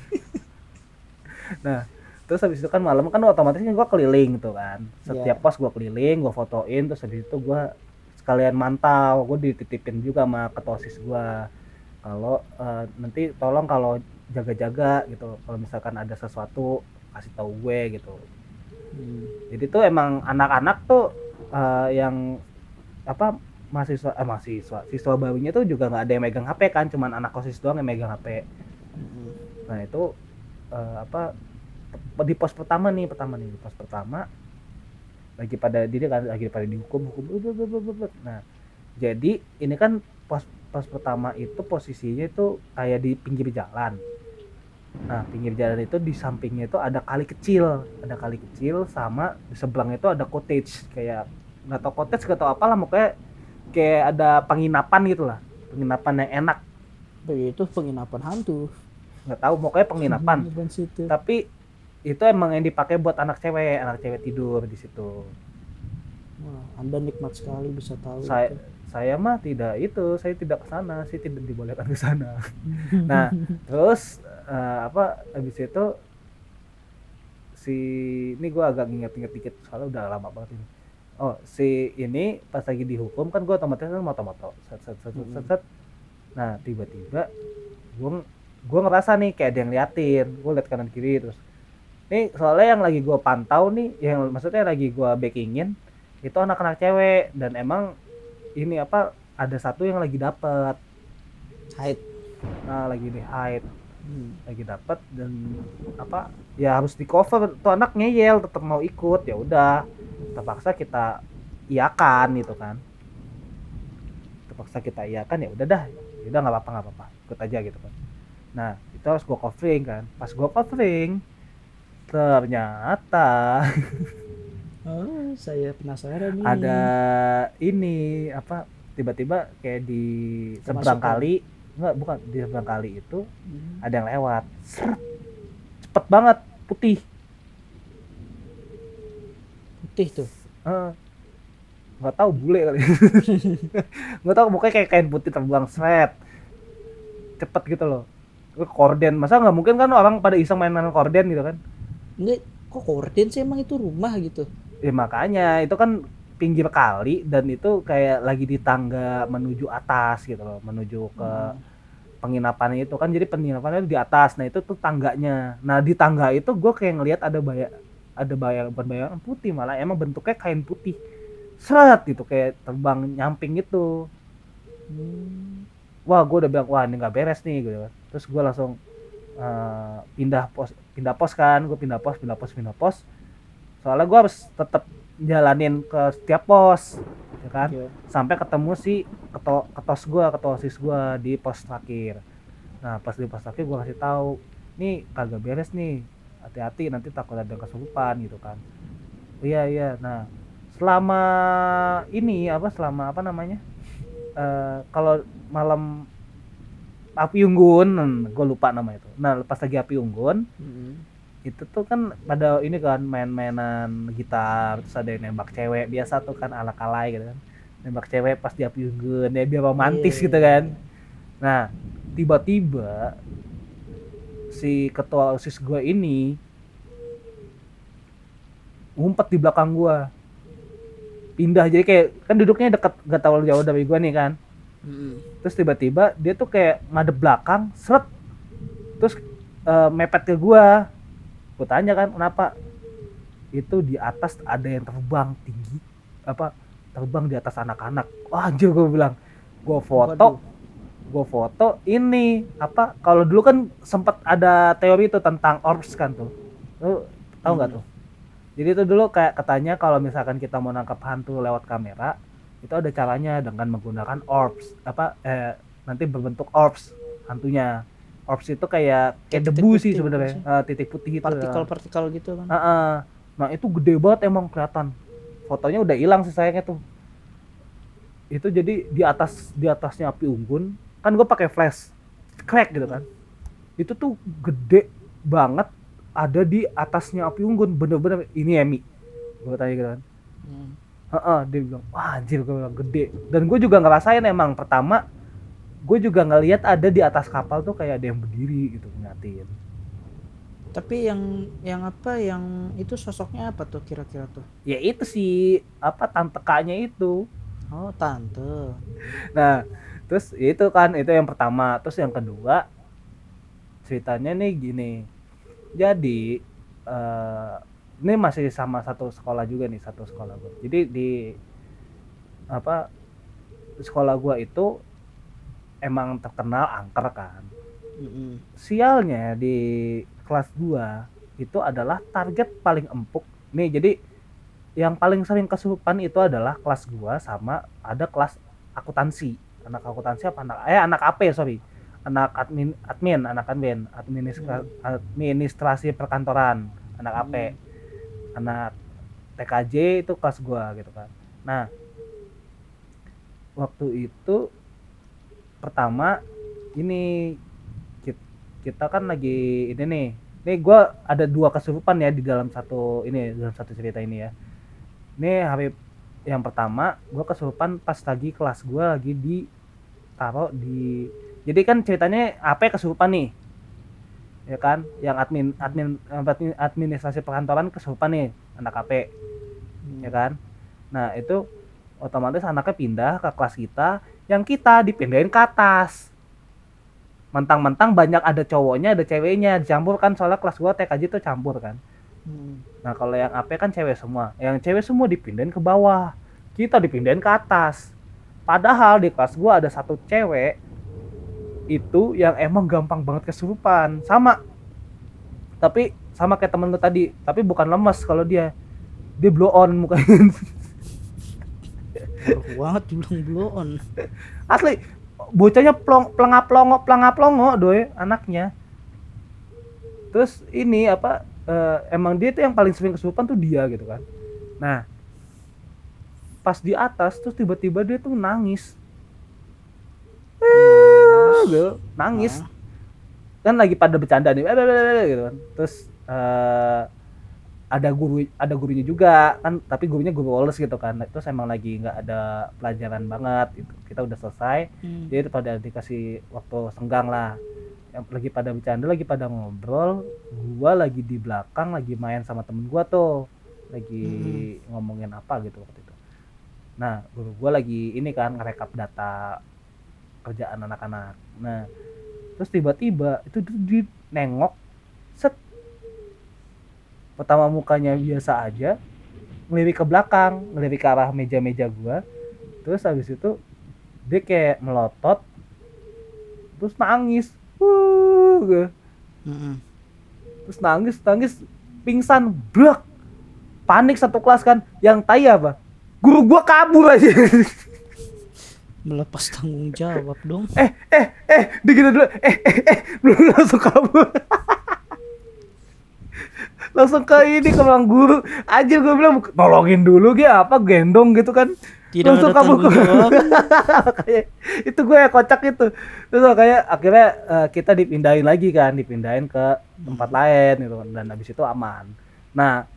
Nah, terus habis itu kan malam kan otomatis gue keliling tuh kan. Iya. Setiap pos gue keliling, gue fotoin, terus habis itu gue sekalian mantau, gue dititipin juga sama ketua osis gue. Kalau eh, nanti tolong kalau jaga-jaga gitu, kalau misalkan ada sesuatu kasih tahu gue gitu. Hmm. Jadi tuh emang anak-anak tuh eh, yang apa mahasiswa eh mahasiswa siswa barunya tuh juga nggak ada yang megang HP kan, cuman anak osis doang yang megang HP. Mm-mm. Nah itu eh, apa di pos pertama nih pertama nih di pos pertama lagi pada dia kan lagi pada dihukum hukum nah jadi ini kan pos pos pertama itu posisinya itu kayak di pinggir jalan. Nah pinggir jalan itu di sampingnya itu ada kali kecil ada kali kecil sama di seberangnya itu ada cottage kayak nggak tau cottage nggak tau apa lah pokoknya kayak ada penginapan gitu lah penginapan yang enak. Begitu penginapan hantu. Nggak tahu pokoknya penginapan. Tapi itu emang yang dipakai buat anak cewek anak cewek tidur di situ Wah, anda nikmat sekali bisa tahu saya itu. saya mah tidak itu saya tidak ke sana saya tidak dibolehkan ke sana nah terus eh, apa habis itu si ini gua agak inget-inget dikit soalnya udah lama banget ini oh si ini pas lagi dihukum kan gua otomatis kan moto-moto set set set set, set, set. nah tiba-tiba gua gua ngerasa nih kayak ada yang liatin gua liat kanan kiri terus nih soalnya yang lagi gua pantau nih yang maksudnya lagi gua backingin itu anak-anak cewek. Dan emang ini apa ada satu yang lagi dapet. Haid. nah lagi di hide Hmm. lagi dapat dan apa ya harus di cover. Tuh anak ngeyel tetap mau ikut. Ya udah terpaksa kita iakan gitu kan. Terpaksa kita iakan ya udah dah. Ya udah nggak apa-apa nggak apa-apa. Ikut aja gitu kan. Nah itu harus gua covering kan. Pas gua covering ternyata. Oh, saya penasaran nih. ada ini apa tiba-tiba kayak di seberang kali. Enggak bukan di seberang kali itu Hmm. ada yang lewat. Seret. cepet banget putih. Putih tuh. Eh, nggak tahu bule kali. Nggak tahu pokoknya kayak kain putih terbang seret cepet gitu loh. Korden masa nggak mungkin kan orang pada iseng main-main korden gitu kan Enggak, kok korden sih emang itu rumah gitu. ya makanya itu kan pinggir kali dan itu kayak lagi di tangga menuju atas gitu loh menuju ke Hmm. penginapannya itu kan jadi penginapannya di atas nah itu tuh tangganya nah di tangga itu gue kayak ngelihat ada bayang ada bayang bukan bayangan putih malah emang bentuknya kain putih seret gitu kayak terbang nyamping gitu Hmm. wah gue udah bilang wah ini nggak beres nih gitu kan. terus gue langsung eh, pindah pos pindah pos kan gue pindah pos pindah pos pindah pos. Soalnya gue harus tetap jalanin ke setiap pos ya kan? Iya. sampai ketemu si keto ketos gue ketua osis gue di pos terakhir. Nah pas di pos terakhir gue kasih tahu nih kagak beres nih. Hati-hati nanti takut ada kesurupan gitu kan. Iya iya. Nah selama ini apa selama apa namanya? Eh kalau malam api unggun gue lupa nama itu. Nah pas lagi api unggun Hmm. itu tuh kan pada ini kan main-mainan gitar terus ada yang nembak cewek biasa tuh kan ala kalai gitu kan. Nembak cewek pas di api unggun ya biar romantis Iya. gitu kan. nah tiba-tiba si ketua osis gue ini ngumpet di belakang gua. Pindah jadi kayak kan duduknya deket gak terlalu jauh dari gua nih kan Hmm. terus tiba-tiba dia tuh kayak ngadep belakang seret terus eh, mepet ke gua gua tanya kan kenapa itu di atas ada yang terbang tinggi apa terbang di atas anak-anak wah anjir gua bilang gua foto Waduh. gua foto ini apa kalau dulu kan sempat ada teori itu tentang orbs kan tuh lu tahu nggak Hmm. tuh jadi itu dulu kayak katanya kalau misalkan kita mau nangkap hantu lewat kamera itu ada caranya dengan menggunakan orbs. Apa eh, nanti berbentuk orbs hantunya. Orbs itu kayak kayak debu sih sebenarnya. Eh, titik putih itu Partikel-partikel gitu kan. Ah, ah. nah itu gede banget emang kelihatan. Fotonya udah hilang sih sayangnya tuh. Itu jadi di atas di atasnya api unggun kan gue pakai flash crack gitu kan. Itu tuh gede banget ada di atasnya api unggun. Bener-bener ini Emi gue tanya gitu kan. Hmm. Heeh, dia bilang wah anjir gue bilang gede dan gue juga ngerasain emang pertama gue juga ngelihat ada di atas kapal tuh kayak ada yang berdiri gitu ngeliatin Tapi yang yang apa yang itu sosoknya apa tuh kira-kira tuh? ya itu sih apa tante kaknya itu Oh, tante. Nah, terus itu kan itu yang pertama. Terus yang kedua ceritanya nih gini. Jadi eh ini masih sama satu sekolah juga nih, satu sekolah gua. Jadi di apa sekolah gua itu emang terkenal angker kan. Sialnya di kelas gua itu adalah target paling empuk. Nih, jadi yang paling sering kesurupan itu adalah kelas gua sama ada kelas akuntansi. Anak akuntansi apa anak eh anak AP sorry. Anak admin admin, anak admin, administra, administrasi perkantoran, anak AP. Hmm. Anak TKJ itu kelas gua gitu kan. Nah, waktu itu pertama ini kit- kita kan lagi ini nih. Ini gua ada dua kesurupan ya di dalam satu ini dalam satu cerita ini ya. Ini hari yang pertama gua kesurupan pas lagi kelas gua lagi di taruh di jadi kan ceritanya apa kesurupan nih ya kan? Yang admin admin admin- administrasi perkantoran kesurupan nih anak AP Hmm. ya kan? Nah itu otomatis anaknya pindah ke kelas kita yang kita dipindahin ke atas. Mentang-mentang banyak ada cowoknya ada ceweknya dicampur kan? Soalnya kelas gua TKJ tuh campur kan. Hmm. nah kalau yang AP kan cewek semua. Yang cewek semua dipindahin ke bawah. Kita dipindahin ke atas. Padahal di kelas gua ada satu cewek itu yang emang gampang banget kesurupan. Sama. Tapi sama kayak temen lu tadi. Tapi bukan lemes kalau dia. Dia blow on mukanya. Banget dibilang blow on. asli. Bocahnya plong pelengap plongo pelengap plongo doy anaknya. Terus ini apa eh, emang dia tuh yang paling sering kesurupan tuh dia gitu kan. Nah pas di atas terus tiba-tiba dia tuh nangis Eh, gitu, nangis. Ah. kan lagi pada bercanda nih "Eh, gitu kan. Terus eh, ada guru ada gurunya juga kan tapi gurunya guru Wallace gitu kan. Terus emang lagi nggak ada pelajaran banget itu kita udah selesai Hmm. jadi pada dikasih waktu senggang lah. Yang lagi pada bercanda lagi pada ngobrol gua lagi di belakang lagi main sama temen gua tuh. Lagi ngomongin apa gitu waktu itu. Nah guru gua lagi ini kan ngerekap data kerjaan anak-anak. Nah terus tiba-tiba itu di nengok set. Pertama mukanya biasa aja ngelirik ke belakang ngelirik ke arah meja-meja gua. Terus habis itu dia kayak melotot terus nangis. Mm-mm. terus nangis nangis pingsan blak panik satu kelas kan yang tai apa? Guru gua kabur aja melepas tanggung jawab dong. Eh eh eh digini dulu. Eh eh eh belum langsung kabur. Langsung ke ini ke ruang guru. Aja gue bilang tolongin dulu dia apa gendong gitu kan. Tidak Langsung ada kabur. kayak itu gue yang kocak itu. Terus kayak akhirnya eh, kita dipindahin lagi kan dipindahin ke tempat lain gitu kan. dan habis itu aman. Nah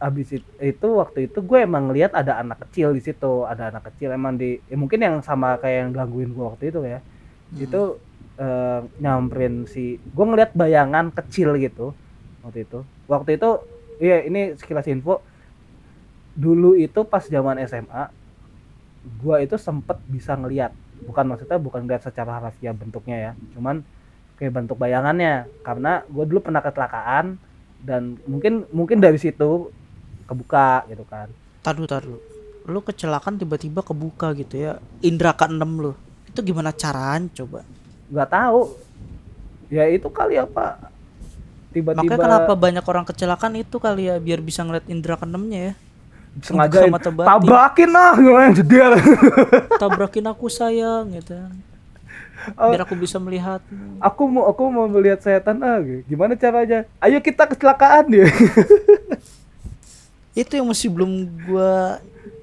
habis itu, itu waktu itu gue emang ngeliat ada anak kecil di situ ada anak kecil emang di ya mungkin yang sama kayak yang gangguin gue waktu itu ya. Itu eh, nyamperin si gue ngeliat bayangan kecil gitu waktu itu. Waktu itu iya ini sekilas info. Dulu itu pas zaman SMA gua itu sempet bisa ngeliat. Bukan maksudnya bukan ngeliat secara harfiah bentuknya ya cuman kayak bentuk bayangannya. Karena gua dulu pernah kecelakaan dan mungkin mungkin dari situ kebuka gitu kan Taduh, taduh. Lu kecelakaan tiba-tiba kebuka gitu ya. Indra keenam lu. Itu gimana caranya coba? nggak tahu ya itu kali apa tiba-tiba Makanya kenapa banyak orang kecelakaan itu kali ya biar bisa ngeliat indra keenamnya ya. sengaja tabrakin lah gimana Tabrakin aku sayang gitu. Oh. Biar aku bisa melihatmu. aku mau aku mau melihat setan ah gimana caranya ayo kita kecelakaan dia Itu yang masih belum gua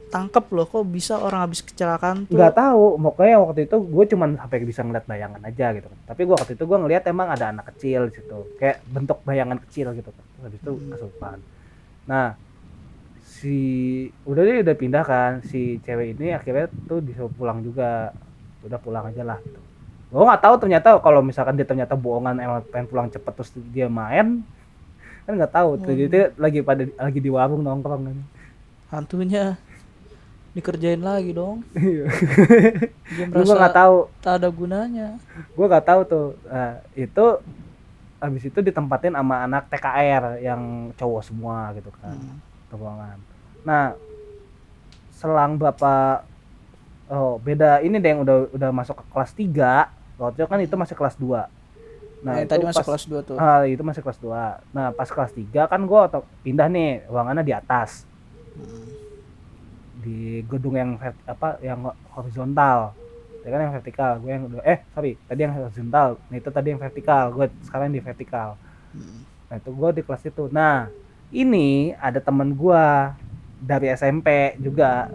tangkap loh kok bisa orang habis kecelakaan tuh. nggak tahu makanya waktu itu gue cuman sampai bisa ngeliat bayangan aja gitu kan. Tapi gue waktu itu gue ngeliat emang ada anak kecil di situ kayak bentuk bayangan kecil gitu kan. Habis itu kesurupan. Nah si udah dia udah pindah kan. Si cewek ini akhirnya tuh disuruh pulang juga. Udah pulang aja lah gitu. gue nggak tahu ternyata kalau misalkan dia ternyata bohongan emang pengen pulang cepet terus dia main kan nggak tahu tuh Hmm. dia lagi pada lagi di warung nongkrong kan Hantunya dikerjain lagi dong. Iya. Gue nggak tahu tak ada gunanya. gue nggak tahu tuh nah, itu habis itu ditempatin sama anak TKR yang cowok semua gitu kan Hmm. ruangan nah selang berapa oh beda ini deh yang udah udah masuk ke kelas 3 waktu itu kan itu masih kelas 2 Nah, nah itu tadi pas- kelas 2 tuh. ah, itu masih kelas 2 nah pas kelas 3 kan gue pindah nih ruangannya di atas. Hmm. di gedung yang apa yang horizontal. Ya kan yang vertikal gue yang eh sorry tadi yang horizontal. Nah itu tadi yang vertikal gue sekarang di vertikal. Hmm. nah itu gue di kelas itu. Nah ini ada temen gue dari SMP juga.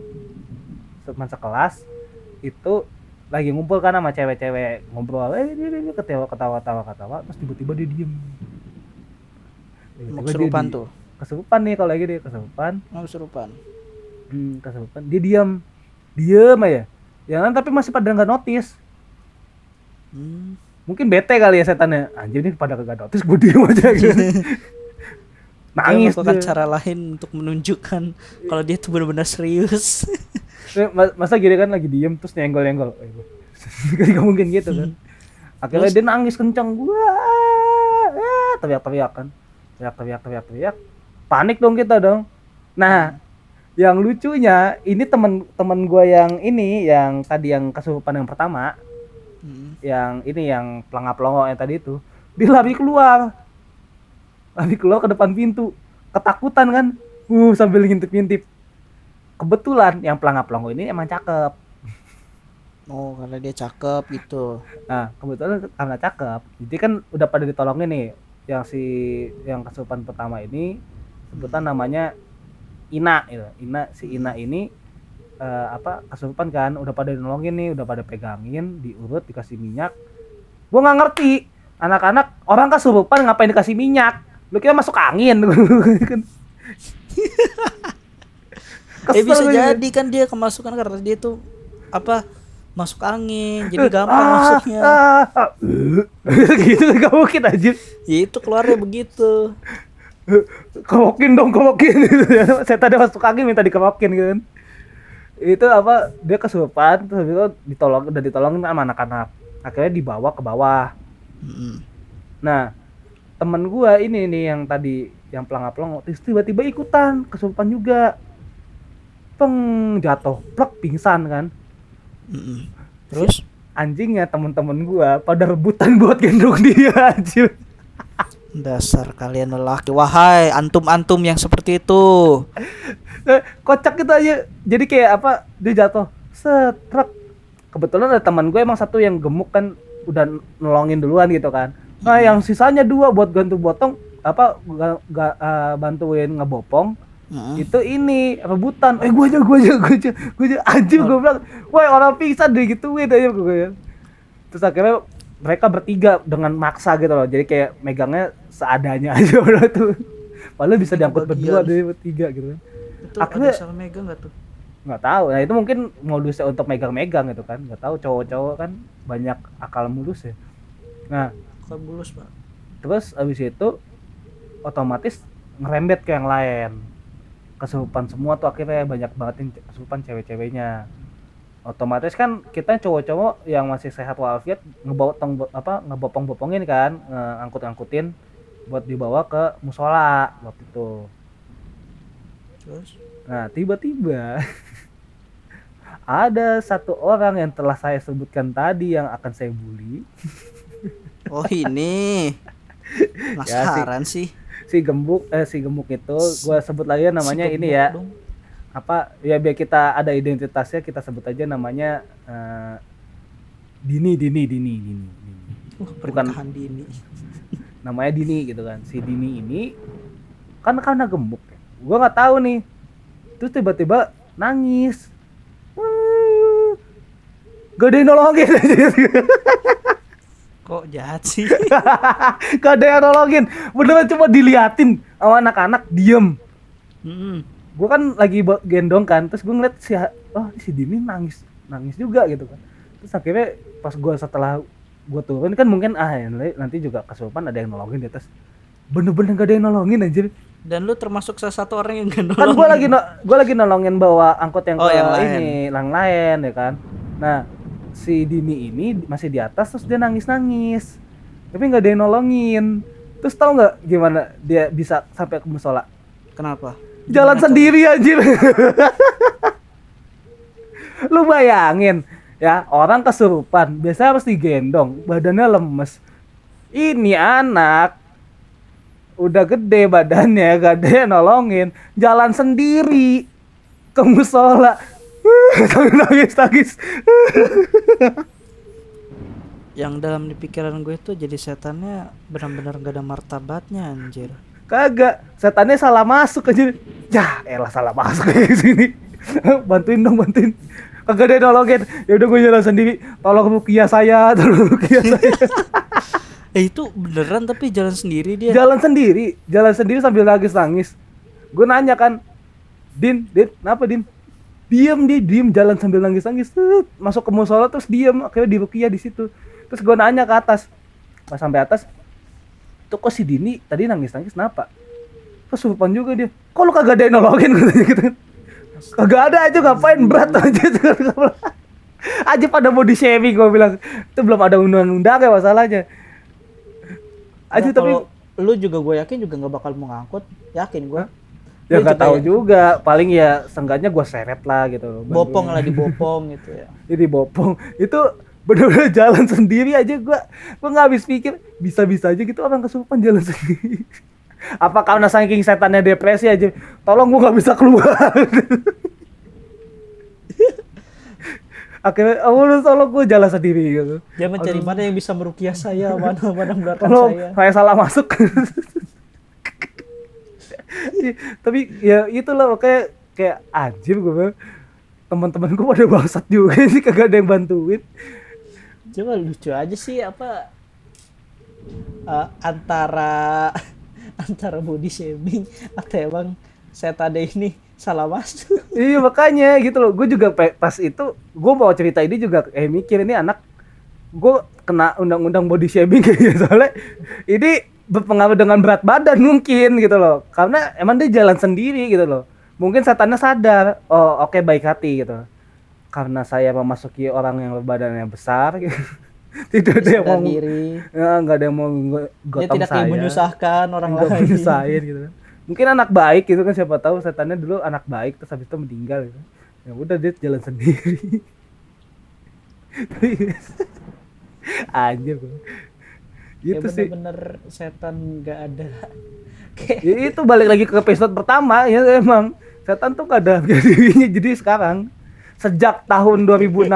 Teman sekelas itu lagi ngumpul kan sama cewek-cewek ngobrol eh dia, dia, dia ketawa ketawa ketawa ketawa terus tiba-tiba dia diem Tiba-tiba Mau dia kesurupan tuh. kesurupan nih kalau lagi dia kesurupan Mau kesurupan. hmm, kesurupan dia diam diem aja ya kan tapi masih pada nggak notice Hmm. mungkin bete kali ya setannya anjir ini pada kagak notice gue diem aja gitu nangis Dia melakukan dia. cara lain untuk menunjukkan kalau dia tuh benar-benar serius. Mas- masa gini kan lagi diem terus nyenggol nyenggol gak mungkin gitu kan. Akhirnya Terus? dia nangis kencang gua ya teriak teriak kan. Teriak teriak teriak teriak panik dong kita dong. Nah yang lucunya ini temen temen gua yang ini yang tadi yang kesurupan yang pertama Hmm. yang ini yang pelangap pelongo yang tadi itu dia lari keluar. Lari keluar ke depan pintu. Ketakutan kan. Uh sambil ngintip-ngintip kebetulan yang pelangap pelongo ini emang cakep Oh, karena dia cakep gitu. nah kebetulan karena cakep jadi kan udah pada ditolongin nih yang si yang kesurupan pertama ini sebutan namanya Ina gitu. Ina si Ina ini eh, apa kesurupan kan udah pada nolongin nih udah pada pegangin diurut dikasih minyak gua nggak ngerti anak-anak orang kesurupan ngapain dikasih minyak lu kira masuk angin Kan. Eh bisa jadi kan dia kemasukan karena dia tuh apa masuk angin jadi gampang Ah, maksudnya ah, ah. gitu gak mungkin aja Ya, itu keluarnya begitu. Kemokin dong gitu ya. saya tadi masuk angin minta dikemokin gitu kan. Itu apa dia kesurupan terus itu ditolong udah ditolongin sama anak-anak. Akhirnya dibawa ke bawah. Nah temen gua ini nih yang tadi yang pelang-pelang tiba-tiba ikutan kesurupan juga peng jatuh plek pingsan kan? Mm-mm. terus anjingnya temen-temen gua pada rebutan buat gendong dia anjir dasar kalian lelaki. Wahai antum-antum yang seperti itu. Eh, kocak gitu aja. Jadi kayak apa dia jatuh setrek kebetulan ada teman gue emang satu yang gemuk kan udah nolongin duluan gitu kan. Nah yang sisanya dua buat gantu botong apa ga, ga- eh, bantuin ngebopong Itu ini rebutan. Eh gue aja gue aja gue aja gue aja anjir gue bilang woi orang pingsan deh gituin aja gue ya terus akhirnya mereka bertiga dengan maksa gitu loh. Jadi kayak megangnya seadanya aja udah tuh. Padahal bisa diangkut berdua deh bertiga gitu. Kan itu Akhirnya- ada megang gak tuh? Nggak tahu. Nah itu mungkin modusnya untuk megang-megang gitu kan. Nggak tahu cowok-cowok kan banyak akal mulus ya. Nah bukan bulus pak. terus abis itu otomatis ngerembet ke yang lain kesurupan semua tuh akhirnya banyak banget yang kesurupan cewek-ceweknya. Otomatis kan kita cowok-cowok yang masih sehat walafiat ngebotong apa ngebopong-bopongin kan ngangkut-angkutin buat dibawa ke musola waktu itu. Terus? Nah, tiba-tiba ada satu orang yang telah saya sebutkan tadi yang akan saya bully, oh ini? Penasaran sih si gembuk eh si gemuk itu gua sebut lagi ya namanya Si ini ya. dong. Apa ya biar kita ada identitasnya kita sebut aja namanya eh, Dini Dini Dini Dini. Dini. Bukan- pernikahan dini Namanya Dini gitu kan. Si Dini ini kan karena gemuk ya. Gua nggak tahu nih. Terus tiba-tiba nangis. Yang nolongin kok jahat sih? Gak ada yang nolongin? Beneran cuma diliatin sama anak-anak diem. Mm-mm. Gue kan lagi gendong kan Terus gue ngeliat si Oh si Dini nangis Nangis juga gitu kan. Terus akhirnya pas gue setelah gue turun kan mungkin ah nanti juga kesurupan ada yang nolongin di atas. Bener-bener gak ada yang nolongin anjir. Dan lu termasuk salah satu orang yang gak kan gue nolongin. lagi no, gue lagi nolongin bawa angkot yang Oh, ke yang lain. ini yang lain ya kan. Nah si Dini ini masih di atas terus dia nangis nangis tapi nggak ada yang nolongin. Terus tahu nggak gimana dia bisa sampai ke musola? Kenapa? Jalan Gimana sendiri anjir. Lu bayangin ya orang kesurupan biasanya harus digendong badannya lemes. Ini anak udah gede badannya gak ada yang nolongin. Jalan sendiri ke musola nangis nangis. Yang dalam di pikiran gue tuh jadi setannya benar-benar gak ada martabatnya anjir. Kagak. Setannya salah masuk aja ya elah salah masuk kayak sini. Bantuin dong bantuin. Kagak ada nolongin. Ya udah gue jalan sendiri. Tolong rukiah saya tolong rukiah saya. Eh itu beneran tapi jalan sendiri dia? Jalan sendiri. Jalan sendiri sambil nangis nangis gue nanya kan din din kenapa din diem dia diem jalan sambil nangis nangis masuk ke musola terus diem. Akhirnya di rukiah di situ. Terus gue nanya ke atas. Pas sampai atas tuh kok si Dini tadi nangis nangis kenapa kesurupan juga dia kok lu kagak ada yang nolongin? Katanya gitu kan. Kagak ada aja ngapain? Berat aja aja pada mau di shaming gue bilang. Itu belum ada undang-undang ya masalahnya. Aja Nah, tapi lu juga gue yakin juga nggak bakal mau ngangkut. Yakin gue ya Lu nggak juga tahu ya? juga. Paling ya seenggaknya gue seret lah gitu. Bantuin. bopong lah dibopong gitu ya. Jadi bopong. Itu bener-bener jalan sendiri aja gue gue nggak habis pikir bisa-bisa aja gitu orang kesurupan jalan sendiri. Apa karena saking setannya depresi aja tolong gue nggak bisa keluar. Akhirnya oh lu tolong gue jalan sendiri gitu. Dia mencari mana yang bisa merukiah saya mana mana tolong saya. saya salah masuk tapi ya itulah makanya kayak anjir gue bilang teman-teman gue pada bangsat juga sih kagak ada yang bantuin. Cuma lucu aja sih apa eh, antara antara body shaming atau emang setan ini salah masuk. Iya makanya gitu loh. Gue juga pas itu gue mau cerita ini juga eh mikir ini anak gue kena undang-undang body shaming kayak gitu soalnya ini berpengaruh dengan berat badan mungkin gitu loh. Karena emang dia jalan sendiri gitu loh. Mungkin setannya sadar oh oke baik hati gitu. Karena saya memasuki orang yang berbadannya besar gitu. tidak ada yang mau diri ya, nggak ada yang mau go- dia gotong tidak saya. menyusahkan orang lain. menyusahin gitu. Mungkin anak baik gitu kan siapa tahu setannya dulu anak baik terus habis itu meninggal gitu. ya udah dia jalan sendiri. Aja bro ya gitu sih. bener-bener setan nggak ada. Kayak ya, itu balik lagi ke episode pertama ya emang. Setan tuh gak ada dirinya. Jadi sekarang sejak tahun 2016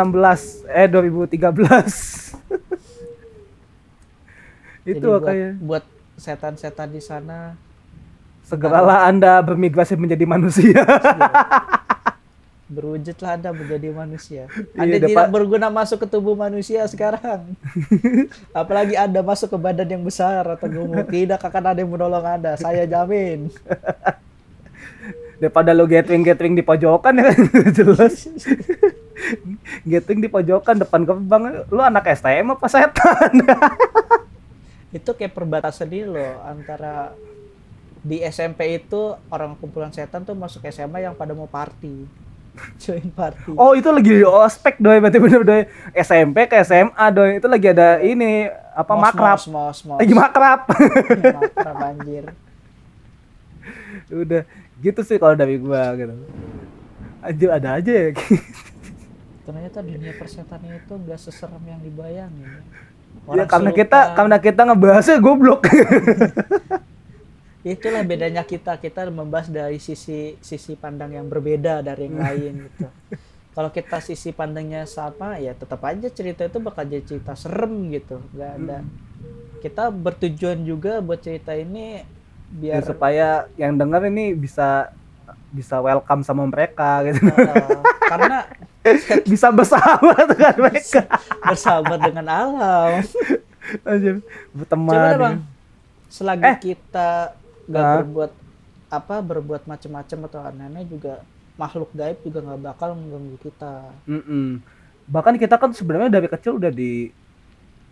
eh 2013 jadi itu buat, makanya. buat setan-setan di sana segeralah anda bermigrasi menjadi manusia berwujudlah anda menjadi manusia. Iya, anda dapat- tidak berguna masuk ke tubuh manusia sekarang. Apalagi anda masuk ke badan yang besar atau gemuk tidak akan ada yang menolong anda. Saya jamin. Daripada lo gathering gathering di pojokan ya. Kan jelas. Gathering di pojokan depan gerbang lu anak STM apa setan? Itu kayak perbatasan ini loh antara di SMP itu orang kumpulan setan tuh masuk SMA yang pada mau party join party. Oh itu lagi di ospek doi. Berarti bener doi. SMP ke SMA doi. Itu lagi ada ini apa Mos, makrab. mos, mos, mos. lagi makrab. Makrab anjir. Udah. Gitu sih kalau dari gua gitu. Anjir ada aja ya. Ternyata dunia persetannya itu enggak seserem yang dibayangin. Ya. ya Orang karena serupa- kita karena kita ngebahasnya goblok itulah bedanya kita. Kita membahas dari sisi sisi pandang yang berbeda dari yang lain gitu. Kalau kita sisi pandangnya sama ya tetap aja cerita itu bakal jadi cerita serem gitu. Nggak ada. Kita bertujuan juga buat cerita ini Ya, biar supaya yang denger ini bisa bisa welcome sama mereka gitu. Uh, karena bisa bersahabat dengan mereka. bersahabat dengan alam. Anjir, berteman coba deh gitu. bang. Selagi Eh. kita nggak Ah. berbuat apa berbuat macam-macam atau aneh-aneh juga makhluk gaib juga nggak bakal mengganggu kita. Mm-mm. bahkan kita kan sebenarnya dari kecil udah di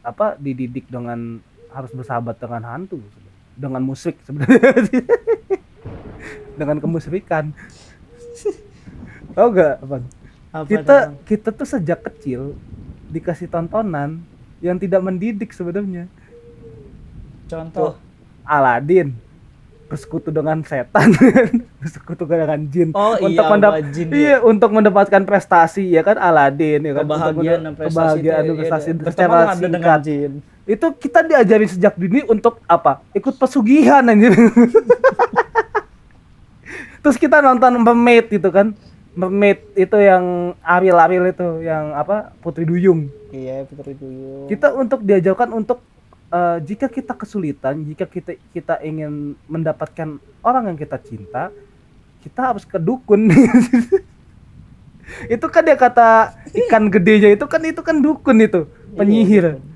apa dididik dengan harus bersahabat dengan hantu dengan musik sebenarnya. Dengan kemusikan oh enggak bang Apa kita tuh, kita tuh sejak kecil dikasih tontonan yang tidak mendidik sebenarnya. Contoh? Aladin bersekutu dengan setan bersekutu dengan jin. Oh untuk iya, mendap- jin, iya. untuk mendapatkan prestasi ya kan Aladin ya kan kebahagiaan dan prestasi kebahagiaan itu, dan ya, prestasi ya, secara singkat. jin. Itu kita diajarin sejak dini untuk apa? Ikut pesugihan anjir terus kita nonton mermaid gitu kan. Mermaid itu yang Ariel Ariel itu yang apa? Putri Duyung. Iya Putri Duyung. Kita untuk diajarkan untuk eh, jika kita kesulitan jika kita kita ingin mendapatkan orang yang kita cinta kita harus ke dukun. Itu kan dia kata ikan gedenya itu kan itu kan dukun itu Iya, penyihir. dukun.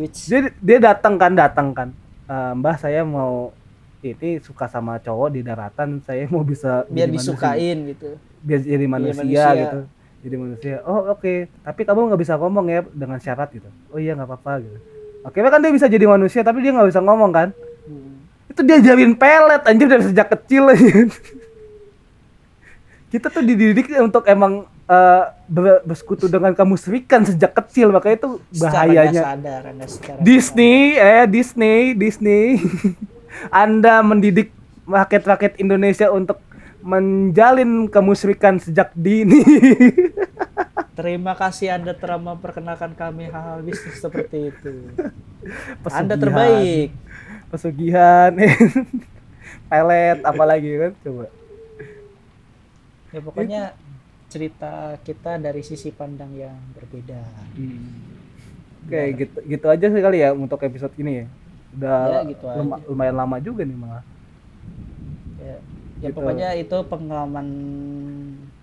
which dia dia datang kan datang kan. Eh, mbah saya mau ini suka sama cowok di daratan saya mau bisa biar jadi manusia." disukain gitu. Biar jadi manusia, manusia. gitu. Jadi manusia. Oh oke. Tapi kamu nggak bisa ngomong ya dengan syarat gitu. Oh iya nggak apa-apa gitu oke kan dia bisa jadi manusia tapi dia nggak bisa ngomong kan? Hmm. itu dia diajarin pelet anjir dari sejak kecil kita tuh dididik untuk emang ber- bersekutu dengan kemusyrikan sejak kecil makanya itu Secara bahayanya. sadar Anda secara Disney eh Disney Disney. Anda mendidik rakyat-rakyat Indonesia untuk menjalin kemusyrikan sejak dini. Terima kasih Anda telah memperkenalkan kami hal-hal bisnis seperti itu. Pesugihan, Anda terbaik. pesugihan. Pelet apalagi kan? Coba. Ya pokoknya cerita kita dari sisi pandang yang berbeda. oke gitu gitu aja sih kali ya untuk episode ini ya. Udah Ya, gitu luma- lumayan lama juga nih malah. Ya, ya Gitu. pokoknya itu pengalaman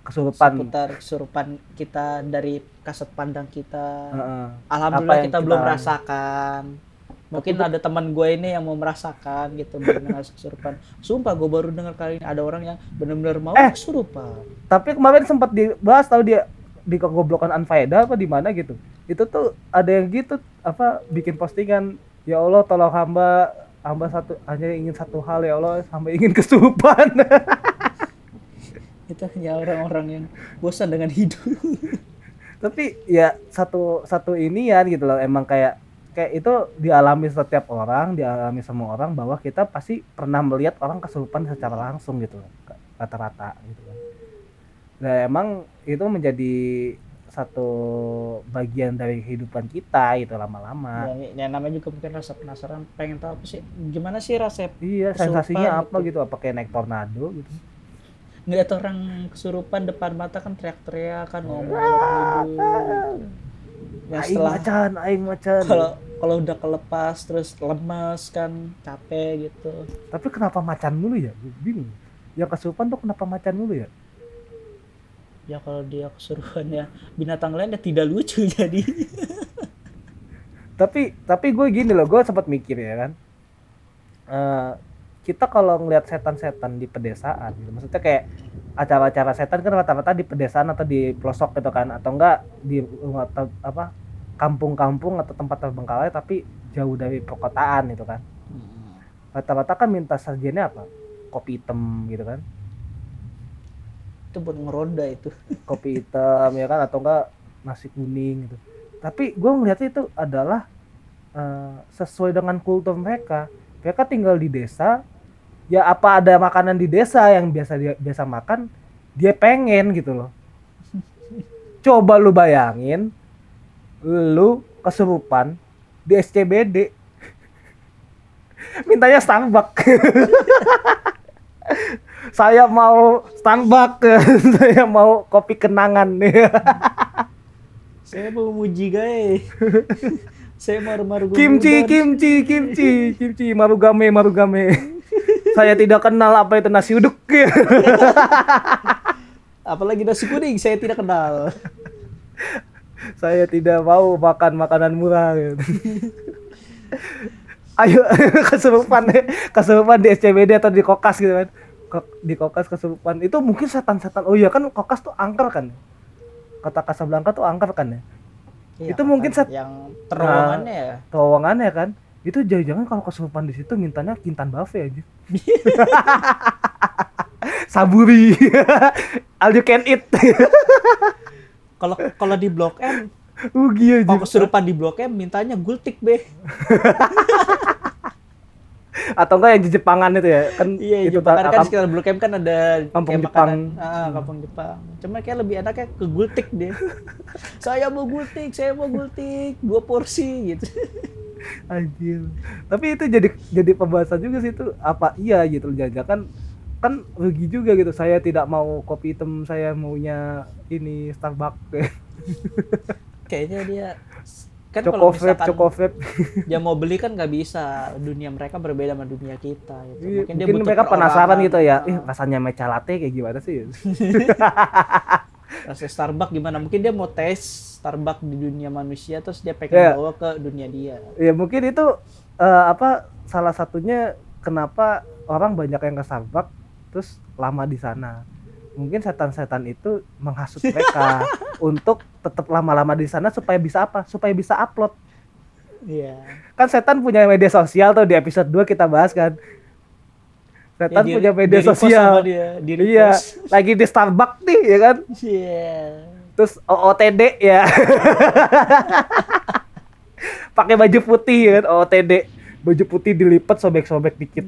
kesurupan seputar kesurupan kita dari kasat pandang kita. Heeh. Alhamdulillah yang kita, belum kita- rasakan. mungkin ada teman gue ini yang mau merasakan gitu benar kesurupan sumpah gue baru dengar kali ini ada orang yang benar-benar mau Eh. kesurupan tapi kemarin sempat dibahas tahu dia di kegoblokan Anfaida apa di mana gitu itu tuh ada yang gitu apa bikin postingan ya Allah tolong hamba hamba satu hanya ingin satu hal ya Allah hamba ingin kesurupan itu hanya orang-orang yang bosan dengan hidup. Tapi ya satu satu ini ya gitu loh. Emang kayak kayak itu dialami setiap orang dialami semua orang bahwa kita pasti pernah melihat orang kesurupan secara langsung gitu rata-rata gitu kan. Dan emang itu menjadi satu bagian dari kehidupan kita gitu lama-lama. Ya, ya namanya juga mungkin rasa penasaran pengen tahu apa sih gimana sih rasanya iya sensasinya apa gitu. gitu apa kayak naik tornado gitu. Ngeliat orang kesurupan depan mata kan teriak-teriak kan ngomong yang aing setelah macan aing macan. kalau kalau udah kelepas terus lemes kan capek gitu. Tapi kenapa macan mulu ya? Bingung. Yang kesurupan tuh kenapa macan mulu ya ya kalau dia kesurupan ya. Binatang lain ya tidak lucu jadi. Tapi tapi gue gini loh gue sempat mikir ya kan. Eh, kita kalau ngelihat setan-setan di pedesaan gitu maksudnya kayak acara-acara setan kan rata-rata di pedesaan atau di pelosok gitu kan atau enggak di apa kampung-kampung atau tempat terbengkalai tapi jauh dari perkotaan gitu kan. Rata-rata kan minta sajiannya apa? Kopi hitam gitu kan itu buat ngeronda itu. Kopi hitam ya kan? Atau enggak nasi kuning gitu. Tapi gue ngeliatnya itu adalah eh, sesuai dengan kultur mereka mereka tinggal di desa. Ya apa ada makanan di desa yang biasa dia biasa makan dia pengen gitu loh. Coba lu bayangin lu kesurupan di SCBD mintanya Starbucks saya mau Starbucks saya mau kopi kenangan. Saya mau muji guys saya maru-maru kimchi kimchi kimchi kimchi marugame marugame. Saya tidak kenal apa itu nasi uduk. Apalagi nasi kuning saya tidak kenal. Saya tidak mau makan makanan murah. Gitu. ayo kesurupan deh kesurupan di SCBD atau di kokas gitu kan di kokas kesurupan. Itu mungkin setan-setan. Oh iya kan kokas tuh angker kan? Kota Casablanca tuh angker kan ya? Iya, Itu mungkin set- yang terowongannya ya? terowongannya kan? Itu jangan-jangan kalau kesurupan di situ mintanya kintan buffet aja. Saburi. All you can eat. Kalau kalau di blok M rugi aja. kalau kesurupan di blok M mintanya gultik be atau enggak yang di Jepangan itu ya kan iya itu Jepang kan, kan sekitar blok M kan ada Kampung Jepang. ah, kampung Jepang cuma kayak lebih enaknya ke gultik deh saya mau gultik saya mau gultik dua porsi gitu Anjir. Tapi itu jadi jadi pembahasan juga sih itu apa iya gitu jangan kan kan rugi juga gitu. Saya tidak mau kopi hitam, saya maunya ini Starbucks. kayaknya dia kan kalau misalkan dia mau beli kan nggak bisa dunia mereka berbeda sama dunia kita gitu. Iya, mungkin dia Mungkin butuh mereka penasaran gitu ya. Ih, rasanya matcha latte kayak gimana sih? rasa Starbucks gimana mungkin dia mau tes Starbucks di dunia manusia terus dia pengen Iya. bawa ke dunia dia ya mungkin itu eh, apa salah satunya kenapa orang banyak yang ke Starbucks terus lama di sana. Mungkin setan-setan itu menghasut mereka untuk tetap lama-lama di sana supaya bisa apa? Supaya bisa upload. iya. Kan setan punya media sosial tuh di episode 2 kita bahas kan. Setan Ya, di- punya media di-repost sosial. sama dia di iya lagi di Starbucks nih ya kan? Iya. Terus OOTD ya. Pakai baju putih ya kan? OOTD baju putih dilipat sobek-sobek dikit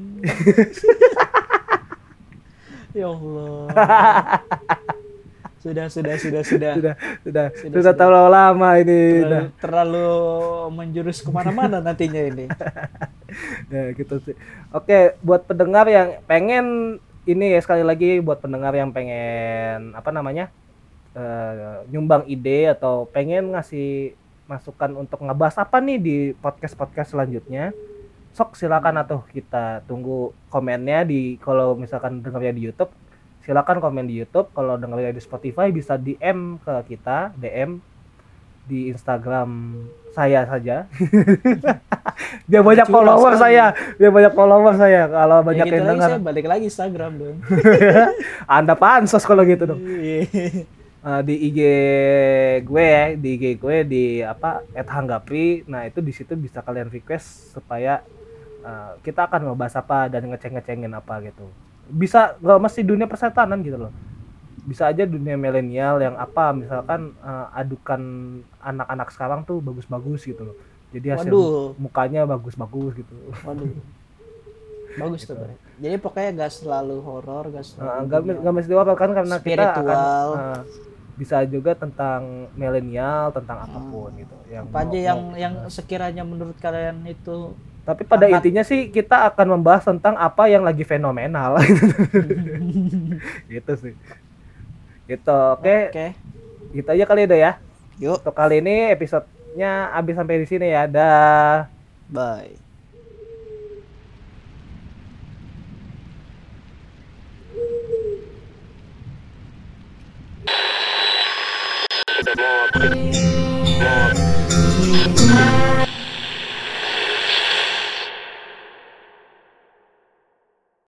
ya Allah. Sudah sudah sudah sudah. Sudah sudah. Sudah, sudah sudah. terlalu lama ini. Terlalu, udah terlalu menjurus ke mana-mana nantinya ini. Ya gitu sih. Oke buat pendengar yang pengen ini ya sekali lagi buat pendengar yang pengen apa namanya eh, nyumbang ide atau pengen ngasih masukan untuk ngebahas apa nih di podcast podcast selanjutnya sok silakan atau kita tunggu komennya di kalau misalkan dengarnya di YouTube silakan komen di YouTube kalau dengarnya di Spotify bisa DM ke kita DM di Instagram saya saja. biar banyak follower sekali. saya, biar banyak follower saya. Kalau Ya banyak gitu yang dengar, saya balik lagi Instagram dong. Anda pansos kalau gitu dong. Eh, di IG gue ya, di IG gue di apa @hanggapri. Nah, itu di situ bisa kalian request supaya eh, kita akan ngebahas apa dan ngeceng-ngecengin apa gitu. Bisa nggak mesti dunia persetanan gitu loh. Bisa aja dunia milenial yang apa misalkan eh, adukan anak-anak sekarang tuh bagus-bagus gitu loh. Jadi hasil Waduh. mukanya bagus-bagus gitu. Waduh. Bagus tuh, Bre. Jadi pokoknya gak selalu horor, gak Nah, selalu nggak dunia. nggak mesti apa kan karena kita akan Spiritual. eh, bisa juga tentang milenial, tentang apa pun gitu. Yang apa aja yang mau- yang sekiranya menurut kalian itu Tapi pada Angkat. intinya sih kita akan membahas tentang apa yang lagi fenomenal. gitu sih. Gitu. Oke, oke gitu aja kali udah ya. yuk Untuk kali ini episodenya habis sampai di sini ya. Dah. bye Mob.